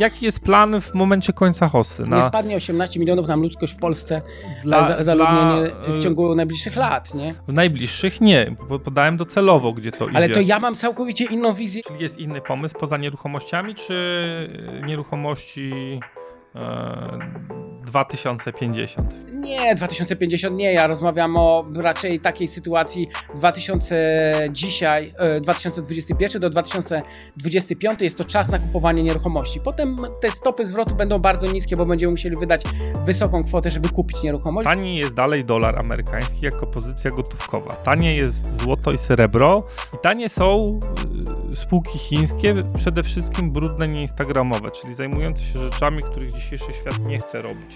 Jaki jest plan w momencie końca hossy? Na... Nie spadnie 18 milionów nam ludzkość w Polsce dla, zaludnienie w ciągu najbliższych lat, nie? W najbliższych nie. Podałem docelowo, gdzie to idzie. Ale to ja mam całkowicie inną wizję. Czy jest inny pomysł poza nieruchomościami, czy nieruchomości 2050. Nie, 2050 nie. Ja rozmawiam o raczej takiej sytuacji 2000 dzisiaj, 2021 e, do 2025 jest to czas na kupowanie nieruchomości. Potem te stopy zwrotu będą bardzo niskie, bo będziemy musieli wydać wysoką kwotę, żeby kupić nieruchomość. Taniej jest dalej dolar amerykański jako pozycja gotówkowa. Tanie jest złoto i srebro i tanie są y, spółki chińskie, przede wszystkim brudne, nieinstagramowe, czyli zajmujące się rzeczami, których dzisiejszy świat nie chce robić.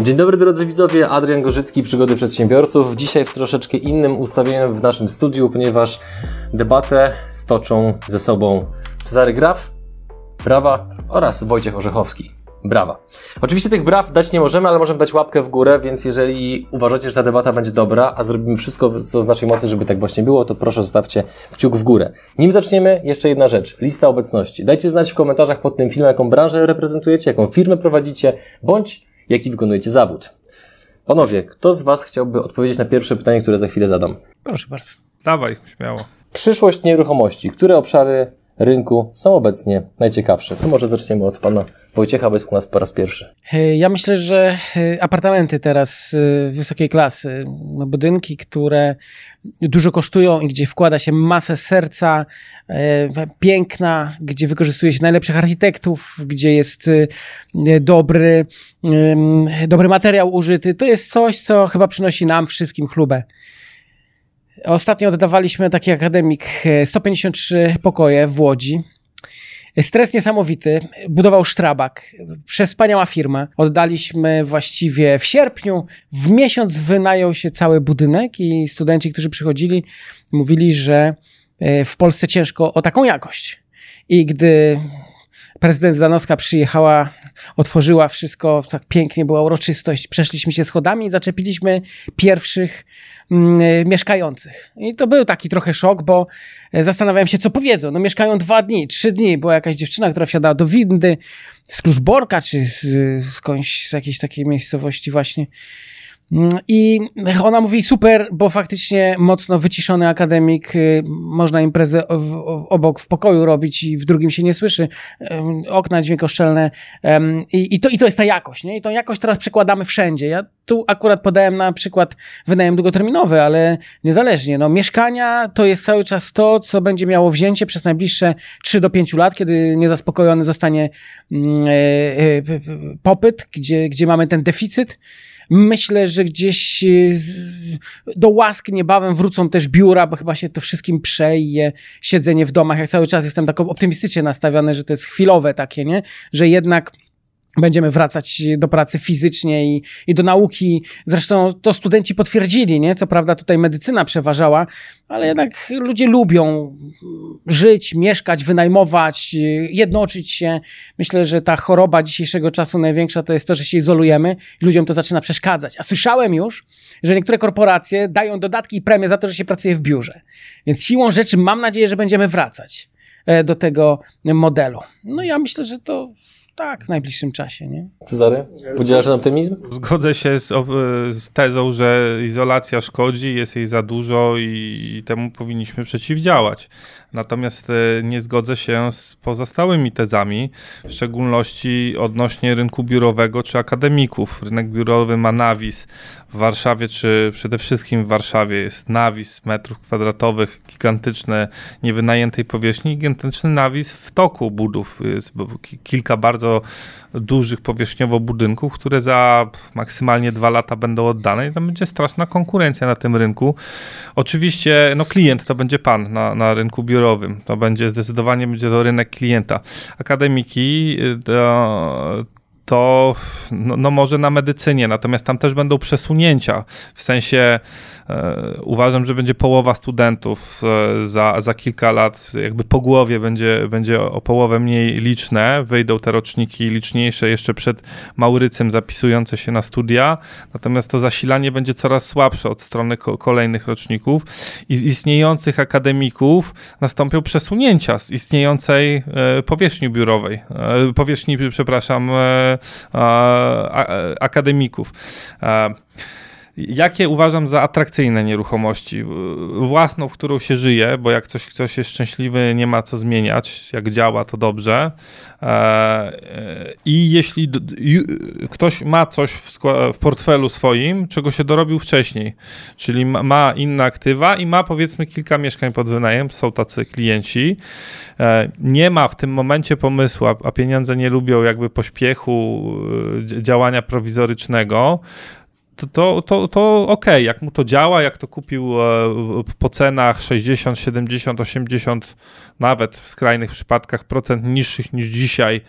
Dzień dobry drodzy widzowie, Adrian Gorzycki, Przygody Przedsiębiorców. Dzisiaj w troszeczkę innym ustawieniu w naszym studiu, ponieważ debatę stoczą ze sobą Cezary Graf, Brawa oraz Wojciech Orzechowski. Brawa. Oczywiście tych braw dać nie możemy, ale możemy dać łapkę w górę, więc jeżeli uważacie, że ta debata będzie dobra, a zrobimy wszystko, co w naszej mocy, żeby tak właśnie było, to proszę zostawcie kciuk w górę. Nim zaczniemy, jeszcze jedna rzecz. Lista obecności. Dajcie znać w komentarzach pod tym filmem, jaką branżę reprezentujecie, jaką firmę prowadzicie, bądź jaki wykonujecie zawód. Panowie, kto z Was chciałby odpowiedzieć na pierwsze pytanie, które za chwilę zadam? Proszę bardzo. Dawaj, śmiało. Przyszłość nieruchomości. Które obszary rynku są obecnie najciekawsze? To może zaczniemy od Pana Wojciecha, bo jest u nas po raz pierwszy. E, ja myślę, że e, apartamenty teraz e, wysokiej klasy, no budynki, które dużo kosztują i gdzie wkłada się masę serca, piękna, gdzie wykorzystuje się najlepszych architektów, gdzie jest dobry, dobry materiał użyty, to jest coś, co chyba przynosi nam wszystkim chlubę. Ostatnio oddawaliśmy taki akademik 153 pokoje w Łodzi. Stres niesamowity. Budował Sztrabak. Przespaniała firma. Oddaliśmy właściwie w sierpniu. W miesiąc wynajął się cały budynek i studenci, którzy przychodzili, mówili, że e, w Polsce ciężko o taką jakość. I gdy prezydent Zanowska przyjechała, otworzyła wszystko, tak pięknie była uroczystość, przeszliśmy się schodami i zaczepiliśmy pierwszych e, mieszkających. I to był taki trochę szok, bo e, zastanawiałem się, co powiedzą. No mieszkają dwa dni, trzy dni. Była jakaś dziewczyna, która wsiadała do windy z Kluczborka, czy z, skądś z jakiejś takiej miejscowości właśnie. Mm, I ona mówi super, bo faktycznie mocno wyciszony akademik, y, można imprezę obok w pokoju robić i w drugim się nie słyszy, okna dźwiękoszczelne i, i, to, i to jest ta jakość, nie? I tą jakość teraz przekładamy wszędzie. Ja tu akurat podałem na przykład wynajem długoterminowy, ale niezależnie, no mieszkania to jest cały czas to, co będzie miało wzięcie przez najbliższe 3 do 5 lat, kiedy niezaspokojony zostanie mm, e, e, popyt, gdzie, gdzie mamy ten deficyt, Myślę, że gdzieś e, do łask niebawem wrócą też biura, bo chyba się to wszystkim przeje, siedzenie w domach. Jak cały czas jestem tak optymistycznie nastawiony, że to jest chwilowe takie, nie? Że jednak będziemy wracać do pracy fizycznie i, i do nauki. Zresztą to studenci potwierdzili, nie? Co prawda tutaj medycyna przeważała, ale jednak ludzie lubią żyć, mieszkać, wynajmować, jednoczyć się. Myślę, że ta choroba dzisiejszego czasu największa to jest to, że się izolujemy. Ludziom to zaczyna przeszkadzać. A słyszałem już, że niektóre korporacje dają dodatki i premie za to, że się pracuje w biurze. Więc siłą rzeczy mam nadzieję, że będziemy wracać e, do tego modelu. No ja myślę, że to tak, w najbliższym czasie, nie? Cezary, podzielasz ten optymizm? Zgodzę się z, z, tezą, że izolacja szkodzi, jest jej za dużo i temu powinniśmy przeciwdziałać. Natomiast e, nie zgodzę się z pozostałymi tezami, w szczególności odnośnie rynku biurowego czy akademików. Rynek biurowy ma nawis w Warszawie, czy przede wszystkim w Warszawie jest nawis metrów kwadratowych, gigantyczne niewynajętej powierzchni, gigantyczny nawis w toku budów. Jest kilka bardzo dużych powierzchniowo budynków, które za maksymalnie dwa lata będą oddane i tam będzie straszna konkurencja na tym rynku. Oczywiście no klient to będzie pan na, na rynku biurowym. To będzie zdecydowanie będzie to rynek klienta. Akademiki y, to, to no, no, może na medycynie, natomiast tam też będą przesunięcia. W sensie e, uważam, że będzie połowa studentów e, za, za kilka lat, jakby po głowie będzie, będzie o połowę mniej liczne. Wyjdą te roczniki liczniejsze jeszcze przed Maurycem zapisujące się na studia, natomiast to zasilanie będzie coraz słabsze od strony ko kolejnych roczników i z istniejących akademików nastąpią przesunięcia z istniejącej e, powierzchni biurowej, e, powierzchni, przepraszam, e, akademików. Jakie uważam za atrakcyjne nieruchomości? Własną, w którą się żyje, bo jak coś, ktoś jest szczęśliwy, nie ma co zmieniać, jak działa, to dobrze. I jeśli ktoś ma coś w, portfelu swoim, czego się dorobił wcześniej, czyli ma inne aktywa i ma powiedzmy kilka mieszkań pod wynajem, są tacy klienci, e, nie ma w tym momencie pomysłu, a pieniądze nie lubią jakby pośpiechu e, działania prowizorycznego, to, to, to, to ok, jak mu to działa, jak to kupił e, po cenach 60, 70, 80, nawet w skrajnych przypadkach procent niższych niż dzisiaj,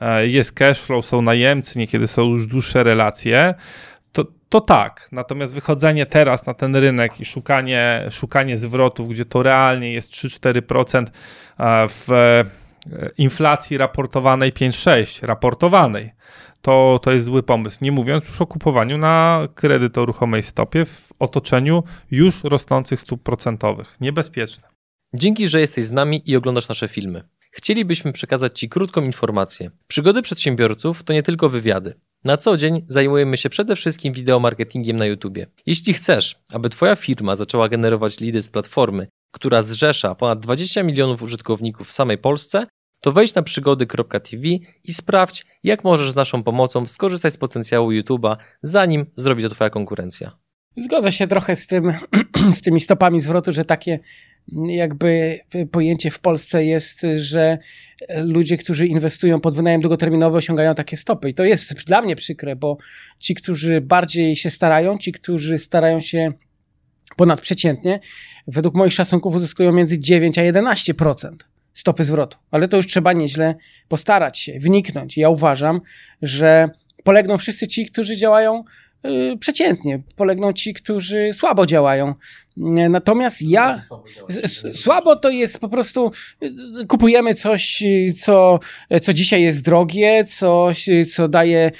e, jest cash flow, są najemcy, niekiedy są już dłuższe relacje, to, to tak. Natomiast wychodzenie teraz na ten rynek i szukanie, szukanie zwrotów, gdzie to realnie jest 3-4% e, w inflacji raportowanej 5-6, raportowanej, to, to jest zły pomysł. Nie mówiąc już o kupowaniu na kredyt o ruchomej stopie w otoczeniu już rosnących stóp procentowych. Niebezpieczne. Dzięki, że jesteś z nami i oglądasz nasze filmy. Chcielibyśmy przekazać Ci krótką informację. Przygody przedsiębiorców to nie tylko wywiady. Na co dzień zajmujemy się przede wszystkim wideomarketingiem na YouTube. Jeśli chcesz, aby Twoja firma zaczęła generować lidy z platformy, która zrzesza ponad 20 milionów użytkowników w samej Polsce, to wejdź na przygody.tv i sprawdź, jak możesz z naszą pomocą skorzystać z potencjału YouTube'a, zanim zrobi to Twoja konkurencja. Zgodzę się trochę z, tym, z tymi stopami zwrotu, że takie jakby pojęcie w Polsce jest, że ludzie, którzy inwestują pod wynajem długoterminowy, osiągają takie stopy. I to jest dla mnie przykre, bo ci, którzy bardziej się starają, ci, którzy starają się ponadprzeciętnie, według moich szacunków uzyskują między 9 a 11% stopy zwrotu. Ale to już trzeba nieźle postarać się, wniknąć. Ja uważam, że polegną wszyscy ci, którzy działają przeciętnie. Polegną ci, którzy słabo działają. Natomiast ja. Słabo to jest po prostu. Y, kupujemy coś, co, co dzisiaj jest drogie, coś, co daje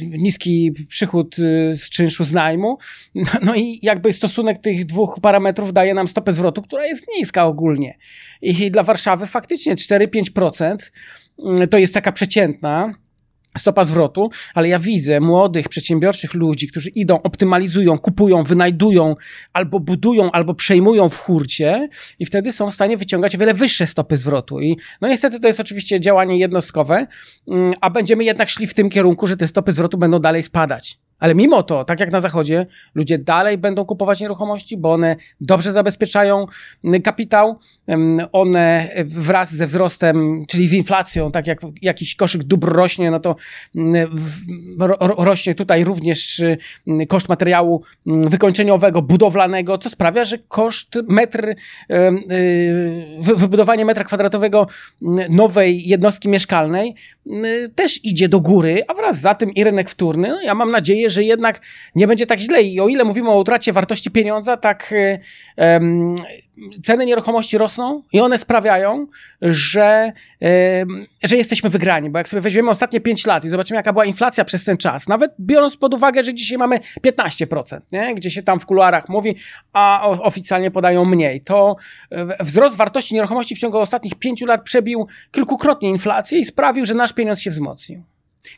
niski przychód y, z czynszu z najmu. No i jakby stosunek tych dwóch parametrów daje nam stopę zwrotu, która jest niska ogólnie. I dla Warszawy faktycznie 4-5% to jest taka przeciętna stopa zwrotu, ale ja widzę młodych, przedsiębiorczych ludzi, którzy idą, optymalizują, kupują, wynajdują, albo budują, albo przejmują w hurcie i wtedy są w stanie wyciągać o wiele wyższe stopy zwrotu. I no niestety to jest oczywiście działanie jednostkowe, mm, a będziemy jednak szli w tym kierunku, że te stopy zwrotu będą dalej spadać. Ale mimo to, tak jak na Zachodzie, ludzie dalej będą kupować nieruchomości, bo one dobrze zabezpieczają mm, kapitał. One wraz ze wzrostem, czyli z inflacją, tak jak jakiś koszyk dóbr rośnie, no to mm, rośnie tutaj również mm, koszt materiału wykończeniowego, budowlanego, co sprawia, że koszt metr, y, wybudowanie metra kwadratowego nowej jednostki mieszkalnej też idzie do góry, a wraz za tym i rynek wtórny. No ja mam nadzieję, że jednak nie będzie tak źle. I o ile mówimy o utracie wartości pieniądza, tak um, ceny nieruchomości rosną i one sprawiają, że, um, że jesteśmy wygrani. Bo jak sobie weźmiemy ostatnie 5 lat i zobaczymy, jaka była inflacja przez ten czas, nawet biorąc pod uwagę, że dzisiaj mamy 15%, nie? gdzie się tam w kuluarach mówi, a oficjalnie podają mniej, to e, wzrost wartości nieruchomości w ciągu ostatnich 5 lat przebił kilkukrotnie inflację i sprawił, że nasz pieniądz się wzmocnił.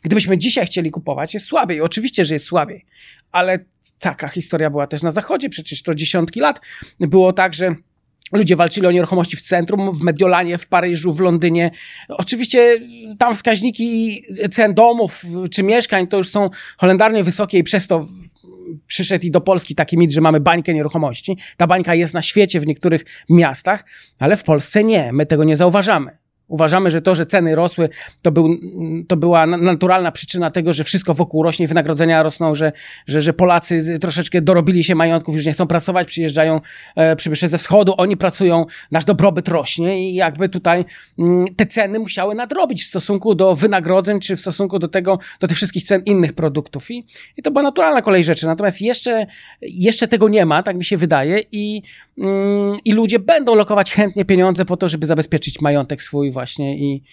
Gdybyśmy dzisiaj chcieli kupować, jest słabiej. Oczywiście, że jest słabiej, ale taka historia była też na Zachodzie. Przecież to dziesiątki lat było tak, że Ludzie walczyli o nieruchomości w centrum, w Mediolanie, w Paryżu, w Londynie. Oczywiście tam wskaźniki cen domów czy mieszkań to już są holendarnie wysokie i przez to przyszedł i do Polski taki mit, że mamy bańkę nieruchomości. Ta bańka jest na świecie w niektórych miastach, ale w Polsce nie. My tego nie zauważamy Uważamy, że to, że ceny rosły, to, był, to była naturalna przyczyna tego, że wszystko wokół rośnie, wynagrodzenia rosną, że, że, że Polacy troszeczkę dorobili się majątków, już nie chcą pracować, przyjeżdżają e, przybysze ze wschodu, oni pracują, nasz dobrobyt rośnie i jakby tutaj mm, te ceny musiały nadrobić w stosunku do wynagrodzeń, czy w stosunku do tego, do tych wszystkich cen innych produktów. I, i to była naturalna kolej rzeczy. Natomiast jeszcze, jeszcze tego nie ma, tak mi się wydaje, i, mm, i ludzie będą lokować chętnie pieniądze po to, żeby zabezpieczyć majątek swój właśnie i,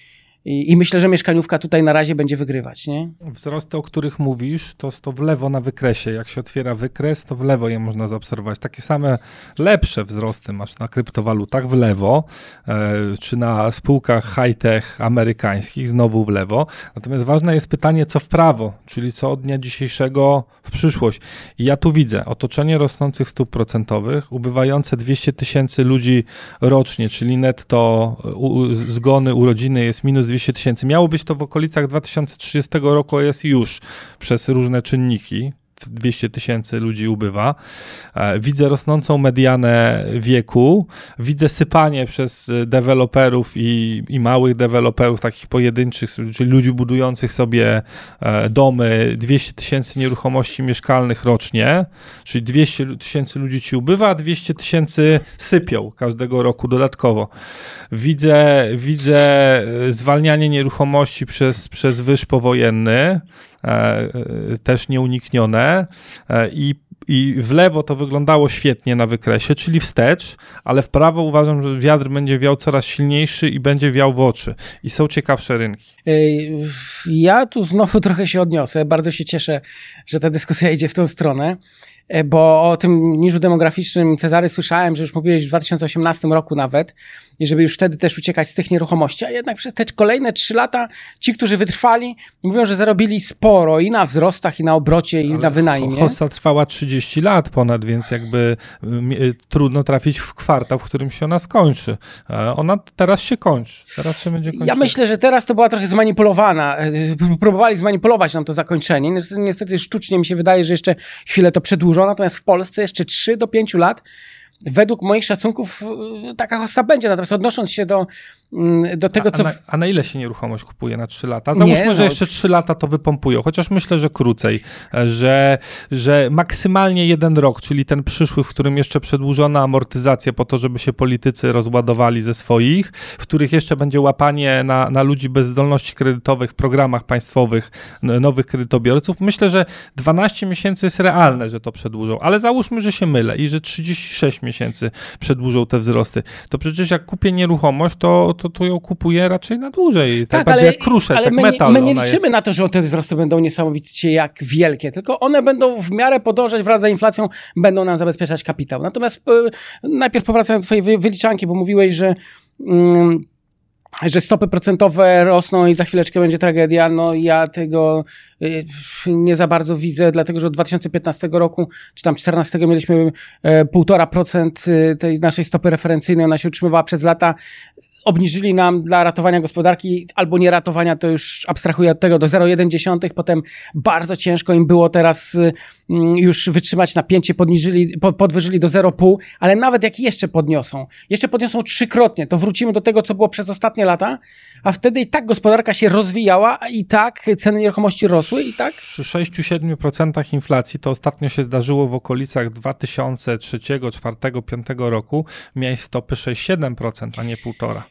i, I, myślę, że mieszkaniówka tutaj na razie będzie wygrywać, nie? Wzrosty, o których mówisz, to, to w lewo na wykresie. Jak się otwiera wykres, to w lewo je można zaobserwować. Takie same lepsze wzrosty masz na kryptowalutach w lewo, e, czy na spółkach high-tech amerykańskich znowu w lewo. Natomiast ważne jest pytanie, co w prawo, czyli co od dnia dzisiejszego w przyszłość. I ja tu widzę otoczenie rosnących stóp procentowych, ubywające 200 tysięcy ludzi rocznie, czyli netto u, zgony urodziny jest minus 200 tysięcy. Miało być to w okolicach 2030 roku, a jest już przez różne czynniki. 200 tysięcy ludzi ubywa. E, widzę rosnącą medianę wieku, widzę sypanie przez deweloperów i, i małych deweloperów, takich pojedynczych, czyli ludzi budujących sobie e, domy, 200 tysięcy nieruchomości mieszkalnych rocznie, czyli 200 tysięcy ludzi ci ubywa, a 200 tysięcy sypią każdego roku dodatkowo. Widzę, widzę e, zwalnianie nieruchomości przez, przez wyż powojenny, E, e, też nieuniknione e, i i w lewo to wyglądało świetnie na wykresie, czyli wstecz, ale w prawo uważam, że wiatr będzie wiał coraz silniejszy i będzie wiał w oczy. I są ciekawsze rynki. Ja tu znowu trochę się odniosę. Bardzo się cieszę, że ta dyskusja idzie w tą stronę. E, bo o tym niżu demograficznym Cezary słyszałem, że już mówiłeś w 2018 roku nawet, i żeby już wtedy też uciekać z tych nieruchomości, a jednak przez te kolejne trzy lata ci, którzy wytrwali, mówią, że zarobili sporo i na wzrostach, i na obrocie, i Ale na wynajmie. Hossa trwała 30 lat ponad, więc jakby y, trudno trafić w kwartał, w którym się ona skończy. Ona teraz się kończy. Teraz się będzie kończyła. Ja myślę, że teraz to była trochę zmanipulowana. E, próbowali zmanipulować nam to zakończenie. Niestety sztucznie mi się wydaje, że jeszcze chwilę to przedłużą dużo, natomiast w Polsce jeszcze 3 do 5 lat według moich szacunków y, taka hossa będzie. Natomiast odnosząc się do, do tego, co. A na, a na, ile się nieruchomość kupuje na 3 lata? Załóżmy, nie, no... że jeszcze 3 lata to wypompują, chociaż myślę, że krócej, że, że maksymalnie jeden rok, czyli ten przyszły, w którym jeszcze przedłużona amortyzacja po to, żeby się politycy rozładowali ze swoich, w których jeszcze będzie łapanie na, na ludzi bez zdolności kredytowych w programach państwowych nowych kredytobiorców. Myślę, że 12 miesięcy jest realne, że to przedłużą, ale załóżmy, że się mylę i że 36 miesięcy miesięcy przedłużą te wzrosty, to przecież jak kupię nieruchomość, to, to, to ją kupuję raczej na dłużej. Tak, tak ale, jak kruszec, ale jak my, metal. My nie liczymy jest. na to, że te wzrosty będą niesamowicie jak wielkie, tylko one będą w miarę podążać wraz z inflacją, będą nam zabezpieczać kapitał. Natomiast yy, najpierw powracając do twojej wyliczanki, bo mówiłeś, że yy, że stopy procentowe rosną i za chwileczkę będzie tragedia, no ja tego y, nie za bardzo widzę, dlatego że od 2015 roku, czy tam 2014 mieliśmy 1,5% y, tej naszej stopy referencyjnej, ona się utrzymywała przez lata obniżyli nam dla ratowania gospodarki, albo nie ratowania, to już abstrahuję od tego, do 0,1, potem bardzo ciężko im było teraz y, mm, już wytrzymać napięcie, podniżyli, podwyżyli do 0,5, ale nawet jak jeszcze podniosą, jeszcze podniosą trzykrotnie, to wrócimy do tego, co było przez ostatnie lata, a wtedy i tak gospodarka się rozwijała, i tak ceny nieruchomości rosły i tak? Przy 6-7% inflacji, to ostatnio się zdarzyło w okolicach 2003, 2004, 2005 roku, miałeś stopy 6-7%, a nie 1,5%.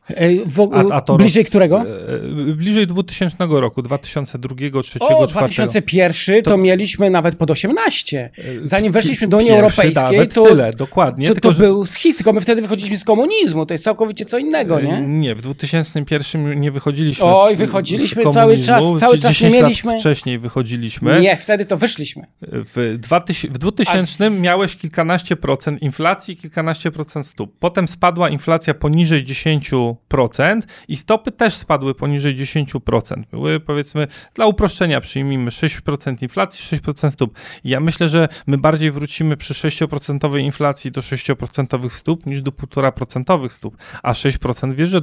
W, a, a to bliżej roz, którego? E, bliżej 2000 roku, 2002, 2003, o, 2001 to, to, mieliśmy nawet pod 18. Zanim weszliśmy do Unii Europejskiej, to, tyle, dokładnie. To, tylko, to był schizm, tylko my wtedy wychodziliśmy z komunizmu, to jest całkowicie co innego, nie? Nie, w 2001 nie wychodziliśmy Oj, wychodziliśmy z cały czas, cały czas nie mieliśmy. wcześniej wychodziliśmy. Nie, wtedy to wyszliśmy. W, 2000, w 2000 z... miałeś kilkanaście procent inflacji, kilkanaście procent stóp. Potem spadła inflacja poniżej 10 i stopy też spadły poniżej 10%. Były powiedzmy, dla uproszczenia przyjmijmy 6% inflacji, 6% stóp. I ja myślę, że my bardziej wrócimy przy 6% inflacji do 6% stóp niż do 1,5% stóp. A 6% wiesz, że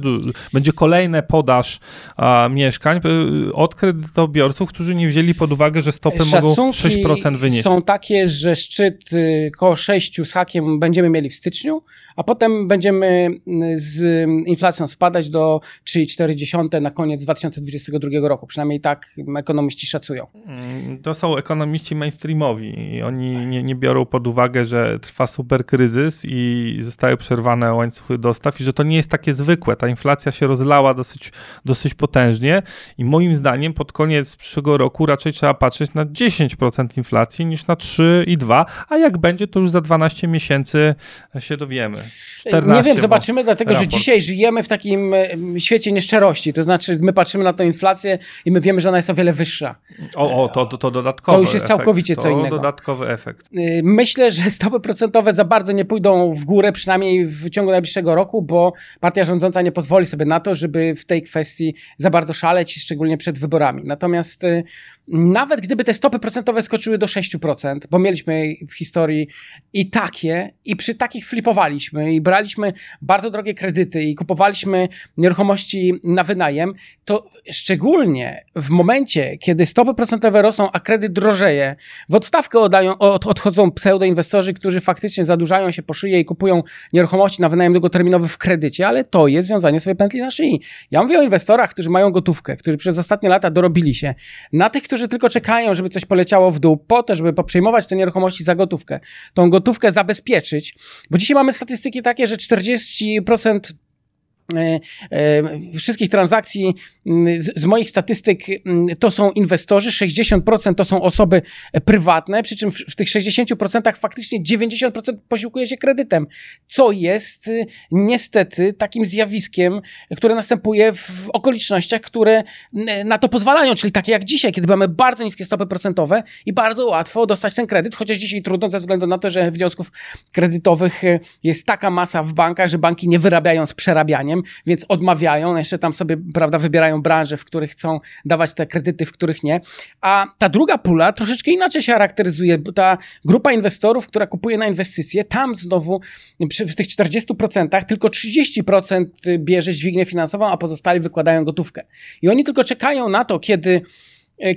będzie kolejne podaż a, mieszkań y, od kredytobiorców, którzy nie wzięli pod uwagę, że stopy Szacunki mogą 6% wynieść. są takie, że szczyt y, koło 6 z hakiem będziemy mieli w styczniu, a potem będziemy z inflacją spadać do 3,4 na koniec 2022 roku. Przynajmniej tak ekonomiści szacują. Mm, to są ekonomiści mainstreamowi oni nie, nie biorą pod uwagę, że trwa super kryzys i zostały przerwane łańcuchy dostaw i że to nie jest takie zwykłe. Ta inflacja się rozlała dosyć, dosyć potężnie i moim zdaniem pod koniec przyszłego roku raczej trzeba patrzeć na 10% inflacji niż na 3,2, a jak będzie, to już za 12 miesięcy się dowiemy. 14, nie wiem, zobaczymy, dlatego raport. że dzisiaj żyjemy w takim świecie nieszczerości. To znaczy, my patrzymy na tę inflację i my wiemy, że ona jest o wiele wyższa. O, o to, to, to dodatkowy To już jest całkowicie efekt. co innego. To dodatkowy efekt. Y, myślę, że stopy procentowe za bardzo nie pójdą w górę, przynajmniej w ciągu najbliższego roku, bo partia rządząca nie pozwoli sobie na to, żeby w tej kwestii za bardzo szaleć, szczególnie przed wyborami. Natomiast y, nawet gdyby te stopy procentowe skoczyły do 6%, bo mieliśmy w historii i takie, i przy takich flipowaliśmy, i braliśmy bardzo drogie kredyty, i kupowaliśmy nieruchomości na wynajem, to szczególnie w momencie, kiedy stopy procentowe rosną, a kredyt drożeje, w odstawkę oddają, od, odchodzą pseudoinwestorzy, którzy faktycznie zadłużają się po szyję i kupują nieruchomości na wynajem długoterminowy w kredycie, ale to jest związanie sobie pętli na szyi. Ja mówię o inwestorach, którzy mają gotówkę, którzy przez ostatnie lata dorobili się, na tych, którzy tylko czekają, żeby coś poleciało w dół, po to, żeby poprzejmować te nieruchomości za gotówkę, tą gotówkę zabezpieczyć, bo dzisiaj mamy statystyki takie, że 40% E, e, wszystkich transakcji mm, z moich statystyk mm, to są inwestorzy, 60% to są osoby prywatne, przy czym w tych 60% faktycznie 90% posiłkuje się kredytem, co jest y, niestety takim zjawiskiem, które następuje w okolicznościach, które mm, na to pozwalają, czyli takie jak dzisiaj, kiedy mamy bardzo niskie stopy procentowe i bardzo łatwo dostać ten kredyt, chociaż dzisiaj trudno ze względu na to, że wniosków kredytowych y, jest taka masa w bankach, że banki nie wyrabiają z więc odmawiają, jeszcze tam sobie, prawda, wybierają branże, w których chcą dawać te kredyty, w których nie. A ta druga pula troszeczkę inaczej się charakteryzuje, bo ta grupa inwestorów, która kupuje na inwestycje, tam znowu w tych 40% tylko 30% bierze dźwignię finansową, a pozostali wykładają gotówkę. I oni tylko czekają na to, kiedy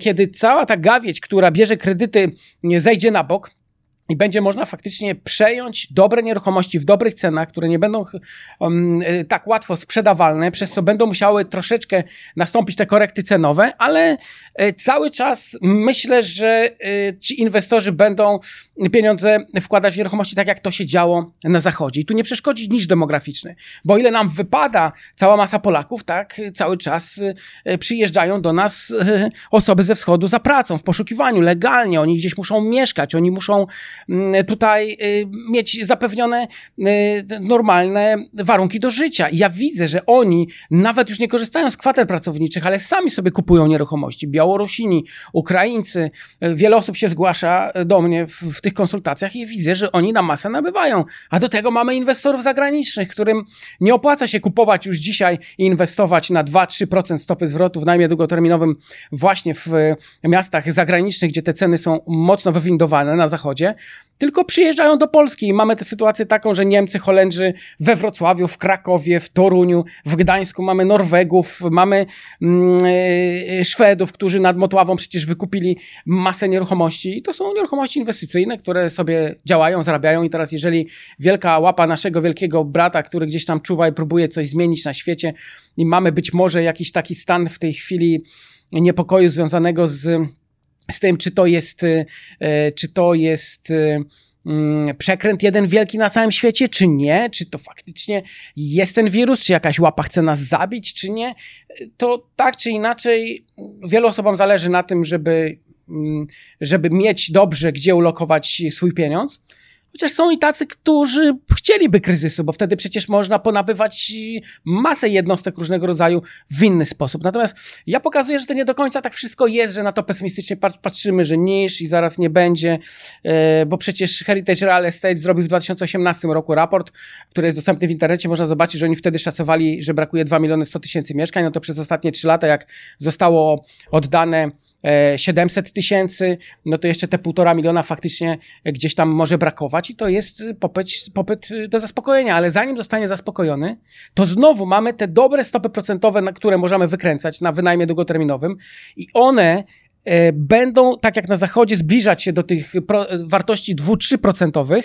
kiedy cała ta gawieć, która bierze kredyty, zejdzie na bok, i będzie można faktycznie przejąć dobre nieruchomości w dobrych cenach, które nie będą um, tak łatwo sprzedawalne, przez co będą musiały troszeczkę nastąpić te korekty cenowe, ale e, cały czas myślę, że e, ci inwestorzy będą pieniądze wkładać w nieruchomości tak, jak to się działo na zachodzie. I tu nie przeszkodzi niż demograficzny, bo ile nam wypada cała masa Polaków, tak, cały czas przyjeżdżają do nas osoby ze wschodu za pracą, w poszukiwaniu, legalnie, oni gdzieś muszą mieszkać, oni muszą tutaj y, mieć zapewnione y, normalne warunki do życia. Ja widzę, że oni nawet już nie korzystają z kwater pracowniczych, ale sami sobie kupują nieruchomości. Białorusini, Ukraińcy, y, wiele osób się zgłasza do mnie w, w tych konsultacjach i widzę, że oni na masę nabywają. A do tego mamy inwestorów zagranicznych, którym nie opłaca się kupować już dzisiaj i inwestować na 2-3% stopy zwrotu w najmie długoterminowym właśnie w miastach zagranicznych, gdzie te ceny są mocno wywindowane na zachodzie, tylko przyjeżdżają do Polski i mamy tę sytuację taką, że Niemcy, Holendrzy we Wrocławiu, w Krakowie, w Toruniu, w Gdańsku mamy Norwegów, mamy e, Szwedów, którzy nad Motławą przecież wykupili masę nieruchomości. I to są nieruchomości inwestycyjne, które sobie działają, zarabiają. I teraz jeżeli wielka łapa naszego wielkiego brata, który gdzieś tam czuwa i próbuje coś zmienić na świecie i mamy być może jakiś taki stan w tej chwili niepokoju związanego z z tym, czy to jest, y, y, czy to jest y, mm, przekręt jeden wielki na całym świecie, czy nie, czy to faktycznie jest ten wirus, czy jakaś łapa chce nas zabić, czy nie, to tak czy inaczej wielu osobom zależy na tym, żeby, mm, żeby mieć dobrze gdzie ulokować swój pieniądz. Chociaż są i tacy, którzy chcieliby kryzysu, bo wtedy przecież można ponabywać masę jednostek różnego rodzaju w inny sposób. Natomiast ja pokazuję, że to nie do końca tak wszystko jest, że na to pesymistycznie patrzymy, że niż i zaraz nie będzie, e, bo przecież Heritage Real Estate zrobił w 2018 roku raport, który jest dostępny w internecie. Można zobaczyć, że oni wtedy szacowali, że brakuje 2 miliony 100 tysięcy mieszkań. No to przez ostatnie 3 lata, jak zostało oddane 700 e, tysięcy, no to jeszcze te półtora miliona faktycznie gdzieś tam może brakować i to jest popyt, popyt do zaspokojenia, ale zanim zostanie zaspokojony, to znowu mamy te dobre stopy procentowe, na które możemy wykręcać na wynajmie długoterminowym i one e, będą, tak jak na zachodzie, zbliżać się do tych wartości 2-3%,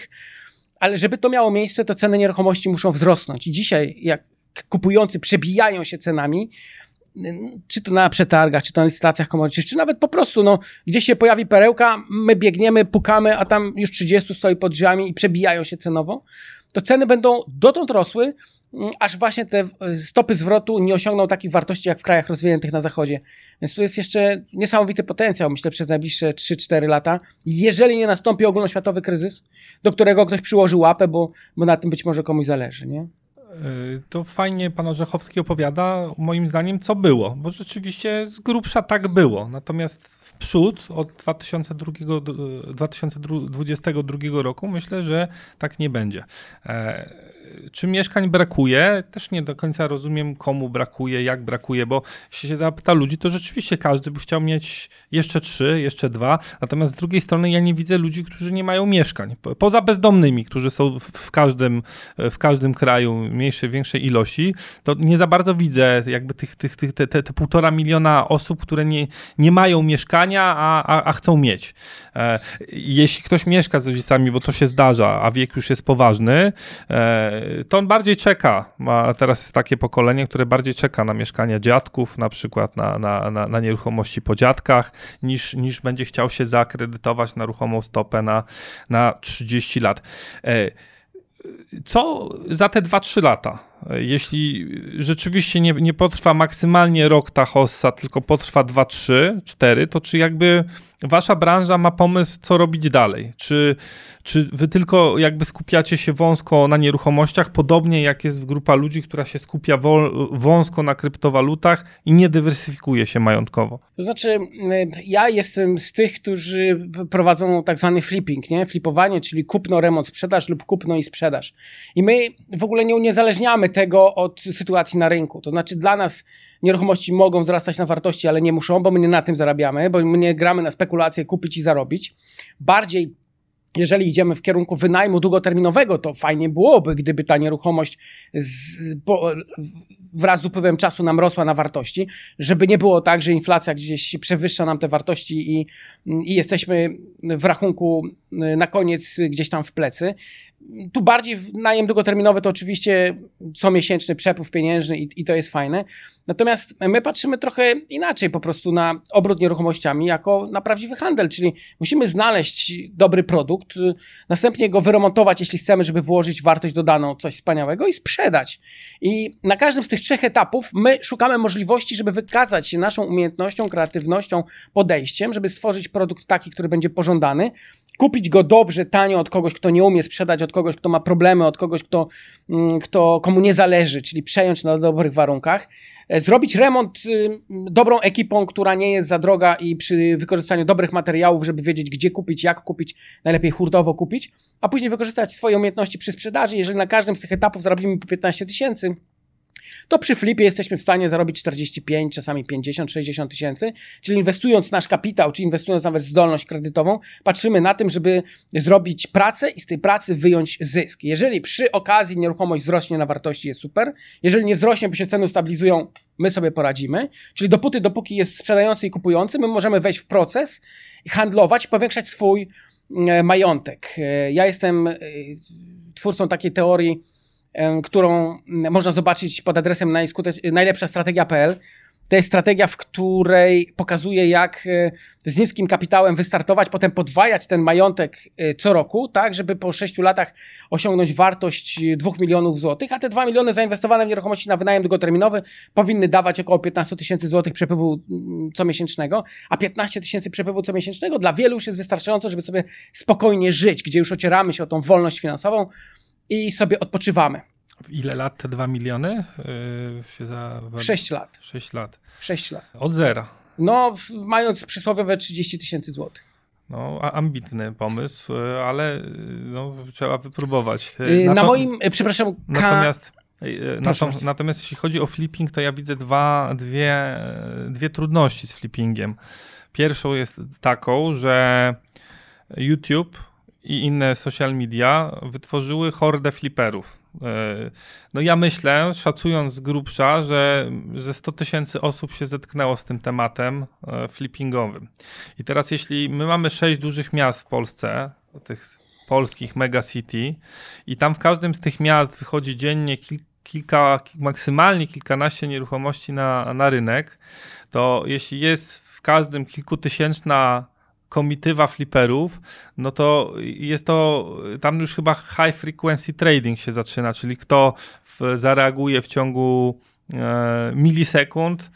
ale żeby to miało miejsce, to ceny nieruchomości muszą wzrosnąć. I dzisiaj, jak kupujący przebijają się cenami, czy to na przetargach, czy to na licytacjach komorniczych, czy nawet po prostu, no, gdzieś się pojawi perełka, my biegniemy, pukamy, a tam już 30 stoi pod drzwiami i przebijają się cenowo, to ceny będą dotąd rosły, mm, aż właśnie te stopy zwrotu nie osiągną takich wartości jak w krajach rozwiniętych na zachodzie. Więc tu jest jeszcze niesamowity potencjał, myślę, przez najbliższe 3-4 lata, jeżeli nie nastąpi ogólnoświatowy kryzys, do którego ktoś przyłoży łapę, bo, bo na tym być może komuś zależy, nie? Y, to fajnie pan Orzechowski opowiada, moim zdaniem, co było, bo rzeczywiście z grubsza tak było. Natomiast w przód od 2002, 2022 roku myślę, że tak nie będzie. Czy mieszkań brakuje? Też nie do końca rozumiem, komu brakuje, jak brakuje, bo jeśli się zapyta ludzi, to rzeczywiście każdy by chciał mieć jeszcze trzy, jeszcze dwa. Natomiast z drugiej strony ja nie widzę ludzi, którzy nie mają mieszkań. Poza bezdomnymi, którzy są w każdym, w każdym kraju mniejszej, większej ilości, to nie za bardzo widzę jakby tych, tych, tych, te, te, te półtora miliona osób, które nie, nie mają mieszkania, a, a, a chcą mieć. E, jeśli ktoś mieszka z rodzicami, bo to się zdarza, a wiek już jest poważny, e, to on bardziej czeka. Ma teraz takie pokolenie, które bardziej czeka na mieszkania dziadków, na przykład na, na, na, na nieruchomości po dziadkach, niż, niż będzie chciał się zaakredytować na ruchomą stopę na, na 30 lat. E, co za te 2-3 lata? Jeśli rzeczywiście nie, nie potrwa maksymalnie rok ta hossa, tylko potrwa 2, 3, 4, to czy jakby wasza branża ma pomysł, co robić dalej? Czy, czy wy tylko jakby skupiacie się wąsko na nieruchomościach, podobnie jak jest grupa ludzi, która się skupia wąsko na kryptowalutach i nie dywersyfikuje się majątkowo? To znaczy, ja jestem z tych, którzy prowadzą tak zwany flipping, nie? Flipowanie, czyli kupno, remont, sprzedaż lub kupno i sprzedaż. I my w ogóle nie uniezależniamy tego od sytuacji na rynku. To znaczy, dla nas nieruchomości mogą wzrastać na wartości, ale nie muszą, bo my nie na tym zarabiamy, bo my nie gramy na spekulacje kupić i zarobić. Bardziej jeżeli idziemy w kierunku wynajmu długoterminowego, to fajnie byłoby, gdyby ta nieruchomość z, po, wraz z upływem czasu nam rosła na wartości, żeby nie było tak, że inflacja gdzieś przewyższa nam te wartości i, i jesteśmy w rachunku na koniec gdzieś tam w plecy. Tu bardziej najem długoterminowy to oczywiście comiesięczny przepływ pieniężny i, i to jest fajne. Natomiast my patrzymy trochę inaczej po prostu na obrót nieruchomościami jako na prawdziwy handel, czyli musimy znaleźć dobry produkt, następnie go wyremontować, jeśli chcemy, żeby włożyć wartość dodaną, coś wspaniałego i sprzedać. I na każdym z tych trzech etapów my szukamy możliwości, żeby wykazać się naszą umiejętnością, kreatywnością, podejściem, żeby stworzyć produkt taki, który będzie pożądany, kupić go dobrze, tanio od kogoś, kto nie umie sprzedać, od kogoś, kto ma problemy, od kogoś, kto, mm, kto komu nie zależy, czyli przejąć na dobrych warunkach, e, zrobić remont y, dobrą ekipą, która nie jest za droga i przy wykorzystaniu dobrych materiałów, żeby wiedzieć, gdzie kupić, jak kupić, najlepiej hurtowo kupić, a później wykorzystać swoje umiejętności przy sprzedaży. Jeżeli na każdym z tych etapów zarobimy po 15 tysięcy, to przy flipie jesteśmy w stanie zarobić 45, czasami 50, 60 tysięcy, czyli inwestując nasz kapitał, czy inwestując nawet zdolność kredytową, patrzymy na tym, żeby zrobić pracę i z tej pracy wyjąć zysk. Jeżeli przy okazji nieruchomość wzrośnie na wartości, jest super. Jeżeli nie wzrośnie, bo się ceny stabilizują, my sobie poradzimy. Czyli dopóty, dopóki jest sprzedający i kupujący, my możemy wejść w proces, handlować, powiększać swój e, majątek. E, ja jestem e, twórcą takiej teorii, którą można zobaczyć pod adresem najlepsza strategia.pl. To jest strategia, w której pokazuje, jak e, z niskim kapitałem wystartować, potem podwajać ten majątek e, co roku, tak, żeby po 6 latach osiągnąć wartość 2 milionów złotych, a te 2 miliony zainwestowane w nieruchomości na wynajem długoterminowy powinny dawać około 15 tysięcy złotych przepływu comiesięcznego, a 15 tysięcy przepływu comiesięcznego dla wielu już jest wystarczająco, żeby sobie spokojnie żyć, gdzie już ocieramy się o tą wolność finansową, i sobie odpoczywamy. W ile lat te 2 miliony yy, się za... W 6 lat. 6 lat. 6 lat. Od zera. No, mając przysłowiowe 30 tysięcy złotych. No, ambitny pomysł, y, ale y, no, trzeba wypróbować. Y, na, na moim, przepraszam, natomiast, natomiast, natomiast jeśli chodzi o flipping, to ja widzę dwa, dwie, dwie trudności z flippingiem. Pierwszą jest taką, że YouTube i inne social media wytworzyły hordę fliperów. E, no ja myślę, szacując z grubsza, że ze 100 tysięcy osób się zetknęło z tym tematem e, flippingowym. I teraz jeśli my mamy sześć dużych miast w Polsce, tych polskich megacity i tam w każdym z tych miast wychodzi dziennie kilka maksymalnie kilkanaście nieruchomości na, na rynek, to jeśli jest w każdym kilkutysięczna komitywa fliperów, no to jest to, tam już chyba high frequency trading się zaczyna, czyli kto w, zareaguje w ciągu e, milisekund,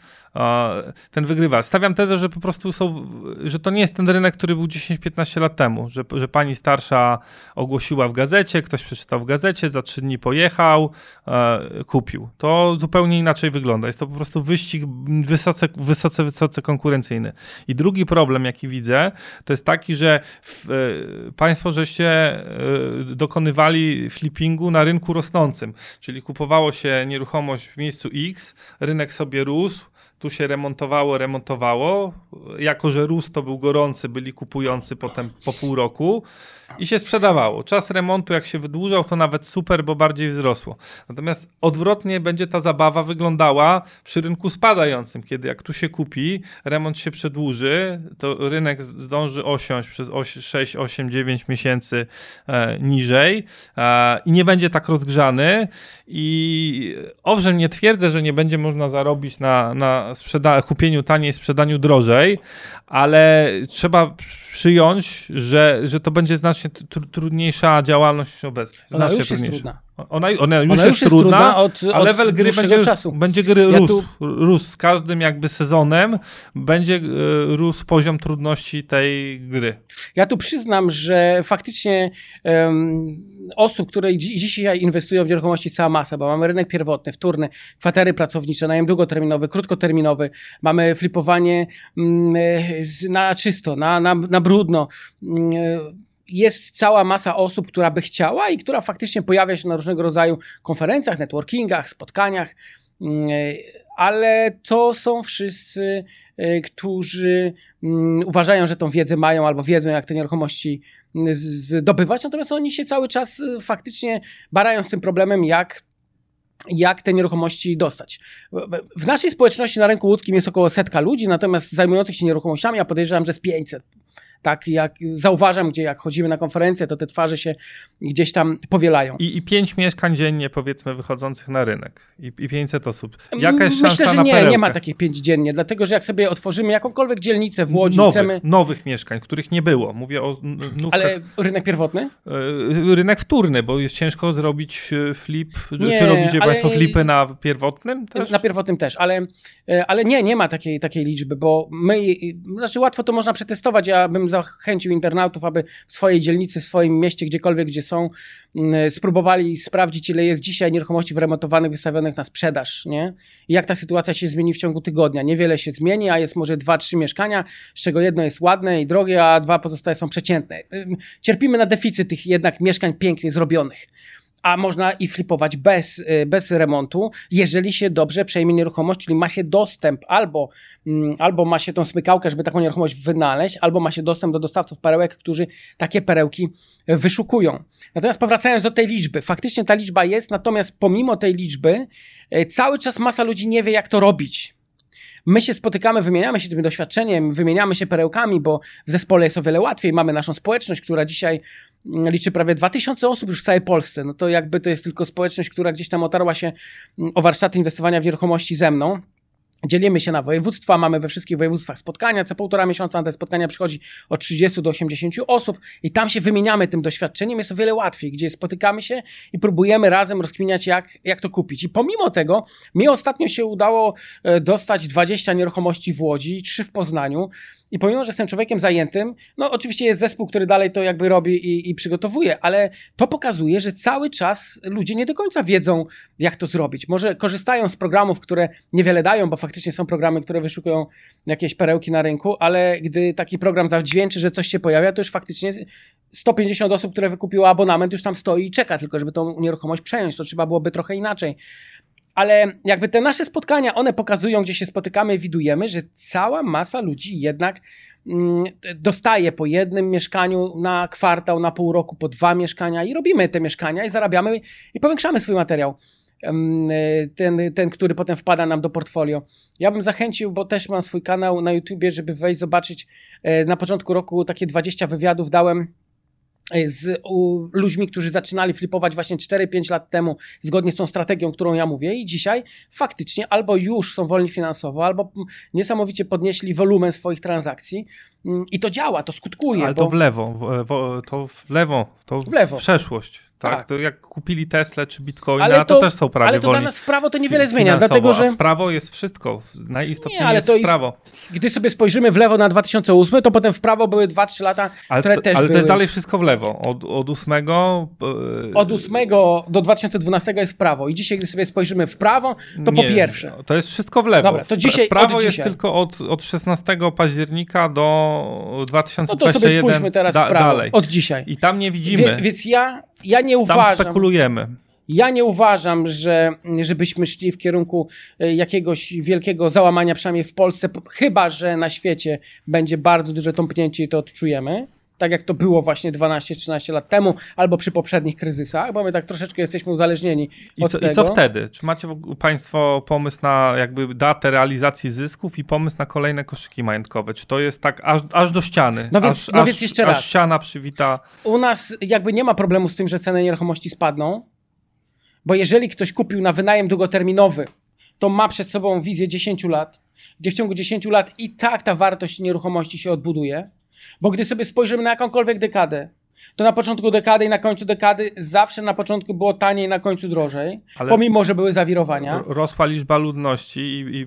ten wygrywa. Stawiam tezę, że po prostu są, że to nie jest ten rynek, który był 10-15 lat temu, że, że pani starsza ogłosiła w gazecie, ktoś przeczytał w gazecie, za trzy dni pojechał, e, kupił. To zupełnie inaczej wygląda. Jest to po prostu wyścig wysoce, wysoce, wysoce konkurencyjny. I drugi problem, jaki widzę, to jest taki, że w, e, państwo żeście e, dokonywali flippingu na rynku rosnącym, czyli kupowało się nieruchomość w miejscu X, rynek sobie rósł, tu się remontowało, remontowało. Jako, że rósł to był gorący, byli kupujący potem po pół roku i się sprzedawało. Czas remontu, jak się wydłużał, to nawet super, bo bardziej wzrosło. Natomiast odwrotnie będzie ta zabawa wyglądała przy rynku spadającym, kiedy jak tu się kupi, remont się przedłuży, to rynek zdąży osiąść przez 6, 8, 9 miesięcy e, niżej e, i nie będzie tak rozgrzany. I owszem, nie twierdzę, że nie będzie można zarobić na, na sprzeda- kupieniu taniej, sprzedaniu drożej, ale trzeba przyjąć, że, że to będzie znacznie trudniejsza działalność obecnie. Znacznie ona już jest trudna. Ona, ona, już, ona jest, jest trudna, od, a level gry będzie, czasu. będzie gry ja rósł, tu... rósł. Z każdym jakby sezonem będzie e, rósł poziom trudności tej gry. Ja tu przyznam, że faktycznie um, osób, które dzisiaj inwestują w nieruchomości cała masa, bo mamy rynek pierwotny, wtórny, kwatery pracownicze, najem długoterminowy, krótkoterminowy, mamy flipowanie um, na czysto, na, na, na brudno. Um, jest cała masa osób, która by chciała i która faktycznie pojawia się na różnego rodzaju konferencjach, networkingach, spotkaniach, mm, ale to są wszyscy, e, którzy mm, uważają, że tą wiedzę mają albo wiedzą, jak te nieruchomości mm, zdobywać, natomiast oni się cały czas e, faktycznie barają z tym problemem, jak jak te nieruchomości dostać. W naszej społeczności na rynku łódzkim jest około setka ludzi, natomiast zajmujących się nieruchomościami, ja podejrzewam, że z 500 tak jak zauważam, gdzie jak chodzimy na konferencje, to te twarze się gdzieś tam powielają. I, i pięć mieszkań dziennie, powiedzmy, wychodzących na rynek. I, i 500 osób. Jaka jest Myślę, szansa że nie, nie ma takich pięć dziennie, dlatego, że jak sobie otworzymy jakąkolwiek dzielnicę w Łodzi, nowych, chcemy... Nowych mieszkań, których nie było. Mówię o nówkach. Ale rynek pierwotny? E, rynek wtórny, bo jest ciężko zrobić e, flip. Nie, czy robicie ale... Państwo flipy na pierwotnym też? Na pierwotnym też, ale, e, ale nie, nie ma takiej, takiej liczby, bo my, znaczy łatwo to można przetestować, ja bym zachęcił internautów, aby w swojej dzielnicy, w swoim mieście, gdziekolwiek, gdzie są, mm, spróbowali sprawdzić, ile jest dzisiaj nieruchomości wyremontowanych, wystawionych na sprzedaż, nie? I jak ta sytuacja się zmieni w ciągu tygodnia. Niewiele się zmieni, a jest może dwa, trzy mieszkania, z czego jedno jest ładne i drogie, a dwa pozostałe są przeciętne. Cierpimy na deficyt tych jednak mieszkań pięknie zrobionych a można i flipować bez, y, bez remontu, jeżeli się dobrze przejmie nieruchomość, czyli ma się dostęp albo, mm, albo ma się tą smykałkę, żeby taką nieruchomość wynaleźć, albo ma się dostęp do dostawców perełek, którzy takie perełki wyszukują. Natomiast powracając do tej liczby, faktycznie ta liczba jest, natomiast pomimo tej liczby y, cały czas masa ludzi nie wie, jak to robić. My się spotykamy, wymieniamy się tym doświadczeniem, wymieniamy się perełkami, bo w zespole jest o wiele łatwiej. Mamy naszą społeczność, która dzisiaj liczy prawie 2000 osób już w całej Polsce. No to jakby to jest tylko społeczność, która gdzieś tam otarła się mm, o warsztaty inwestowania w nieruchomości ze mną. Dzielimy się na województwa, mamy we wszystkich województwach spotkania, co półtora miesiąca na te spotkania przychodzi od 30 do 80 osób i tam się wymieniamy tym doświadczeniem, jest o wiele łatwiej, gdzie spotykamy się i próbujemy razem rozkminiać, jak, jak to kupić. I pomimo tego, mi ostatnio się udało e, dostać 20 nieruchomości w Łodzi, 3 w Poznaniu, i pomimo, że jestem człowiekiem zajętym, no oczywiście jest zespół, który dalej to jakby robi i, i przygotowuje, ale to pokazuje, że cały czas ludzie nie do końca wiedzą, jak to zrobić. Może korzystają z programów, które niewiele dają, bo faktycznie są programy, które wyszukują jakieś perełki na rynku, ale gdy taki program zawdźwięczy, że coś się pojawia, to już faktycznie 150 osób, które wykupiło abonament, już tam stoi i czeka tylko, żeby tą nieruchomość przejąć. To trzeba byłoby trochę inaczej ale jakby te nasze spotkania, one pokazują, gdzie się spotykamy, widujemy, że cała masa ludzi jednak mm, dostaje po jednym mieszkaniu na kwartał, na pół roku, po dwa mieszkania i robimy te mieszkania i zarabiamy i powiększamy swój materiał. Ten, ten, który potem wpada nam do portfolio. Ja bym zachęcił, bo też mam swój kanał na YouTubie, żeby wejść, zobaczyć. E, na początku roku takie 20 wywiadów dałem z u, ludźmi, którzy zaczynali flipować właśnie 4-5 lat temu, zgodnie z tą strategią, którą ja mówię, i dzisiaj faktycznie albo już są wolni finansowo, albo niesamowicie podnieśli wolumen swoich transakcji. Mm, I to działa, to skutkuje. Ale bo... to w lewo, w, w, to w lewo, to w, lewo. w przeszłość. Tak? tak? To jak kupili Tesla czy Bitcoina, ale to, to też są prawie Ale to dla nas w prawo to niewiele zmienia, dlatego że... A w prawo jest wszystko, najistotniejsze nie, ale jest to w prawo. Gdy sobie spojrzymy w lewo na 2008, to potem w prawo były 2-3 lata, ale które to, też Ale były... to jest dalej wszystko w lewo. Od, od 8... Yy... Od 8 do 2012 jest w prawo i dzisiaj, gdy sobie spojrzymy w prawo, to nie, po pierwsze... To jest wszystko w lewo. Dobra, to dzisiaj, w prawo od jest dzisiaj. tylko od, od 16 października do 2021 No to sobie spójrzmy teraz da, w prawo, dalej. od dzisiaj. I tam nie widzimy. Wie, więc ja, ja nie Tam uważam... spekulujemy. Ja nie uważam, że żebyśmy szli w kierunku e, jakiegoś wielkiego załamania, przynajmniej w Polsce, chyba że na świecie będzie bardzo duże tąpnięcie i to odczujemy. Tak jak to było właśnie 12-13 lat temu, albo przy poprzednich kryzysach, bo my tak troszeczkę jesteśmy uzależnieni I od co, tego. I co wtedy? Czy macie Państwo pomysł na jakby datę realizacji zysków i pomysł na kolejne koszyki majątkowe? Czy to jest tak aż, aż do ściany? No więc, aż, no aż, więc jeszcze aż raz. ściana przywita. U nas jakby nie ma problemu z tym, że ceny nieruchomości spadną, bo jeżeli ktoś kupił na wynajem długoterminowy, to ma przed sobą wizję 10 lat, gdzie w ciągu 10 lat i tak ta wartość nieruchomości się odbuduje. Bo gdy sobie spojrzymy na jakąkolwiek dekadę, to na początku dekady i na końcu dekady zawsze na początku było taniej, na końcu drożej, Ale pomimo, że były zawirowania. Rosła liczba ludności i, i,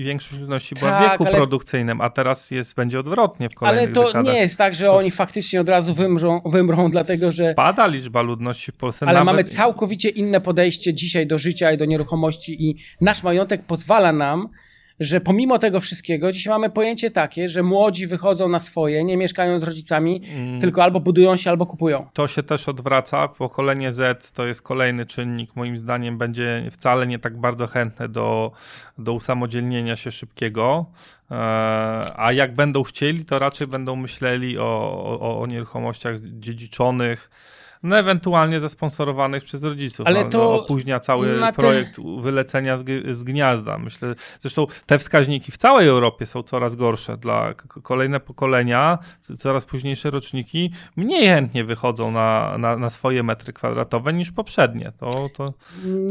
i większość ludności była Tak, w wieku ale- produkcyjnym, a teraz jest, będzie odwrotnie w kolejnych Ale to dekadach. nie jest tak, że oni faktycznie od razu wymrzą, wymrą, dlatego że. Spada liczba ludności w Polsce. Ale nawet... mamy całkowicie inne podejście dzisiaj do życia i do nieruchomości, i nasz majątek pozwala nam, że pomimo tego wszystkiego, dzisiaj mamy pojęcie takie, że młodzi wychodzą na swoje, nie mieszkają z rodzicami, Mm. tylko albo budują się, albo kupują. To się też odwraca. Pokolenie Z to jest kolejny czynnik, moim zdaniem, będzie wcale nie tak bardzo chętne do, do usamodzielnienia się szybkiego. E, A jak będą chcieli, to raczej będą myśleli o, o, o nieruchomościach dziedziczonych. No ewentualnie zasponsorowanych przez rodziców. Ale no, to no, opóźnia cały te- projekt wylecenia z, z gniazda. Myślę, zresztą te wskaźniki w całej Europie są coraz gorsze. Dla kolejne pokolenia, coraz późniejsze roczniki mniej chętnie wychodzą na, na, na swoje metry kwadratowe niż poprzednie. To, to, to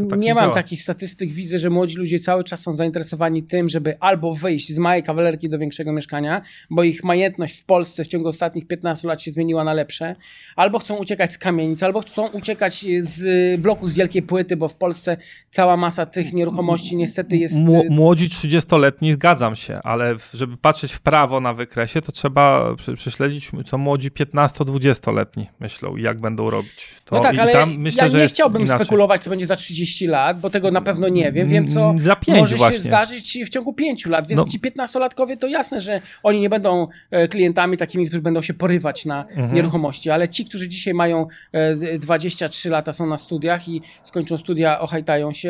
tak nie nie mam działa. takich statystyk. Widzę, że młodzi ludzie cały czas są zainteresowani tym, żeby albo wyjść z małej kawalerki do większego mieszkania, bo ich majętność w Polsce w ciągu ostatnich 15 lat się zmieniła na lepsze, albo chcą uciekać z kamienic, albo chcą uciekać z bloku z wielkiej płyty, bo w Polsce cała masa tych nieruchomości niestety jest. Mło- Młodzi 30-letni, zgadzam się, ale żeby patrzeć w prawo na wykresie, to trzeba prze- prześledzić, co młodzi 15-20-letni myślą i jak będą robić. To, No tak, ale tam myślę, ja że nie chciałbym inaczej. spekulować, co będzie za 30 lat, bo tego na pewno nie wiem. Wiem, co może właśnie. się zdarzyć w ciągu 5 lat. Więc No. ci 15-latkowie to jasne, że oni nie będą e, klientami takimi, którzy będą się porywać na Mhm. nieruchomości, ale ci, którzy dzisiaj mają e, 23 lata, są na studiach i skończą studia, ohajtają się,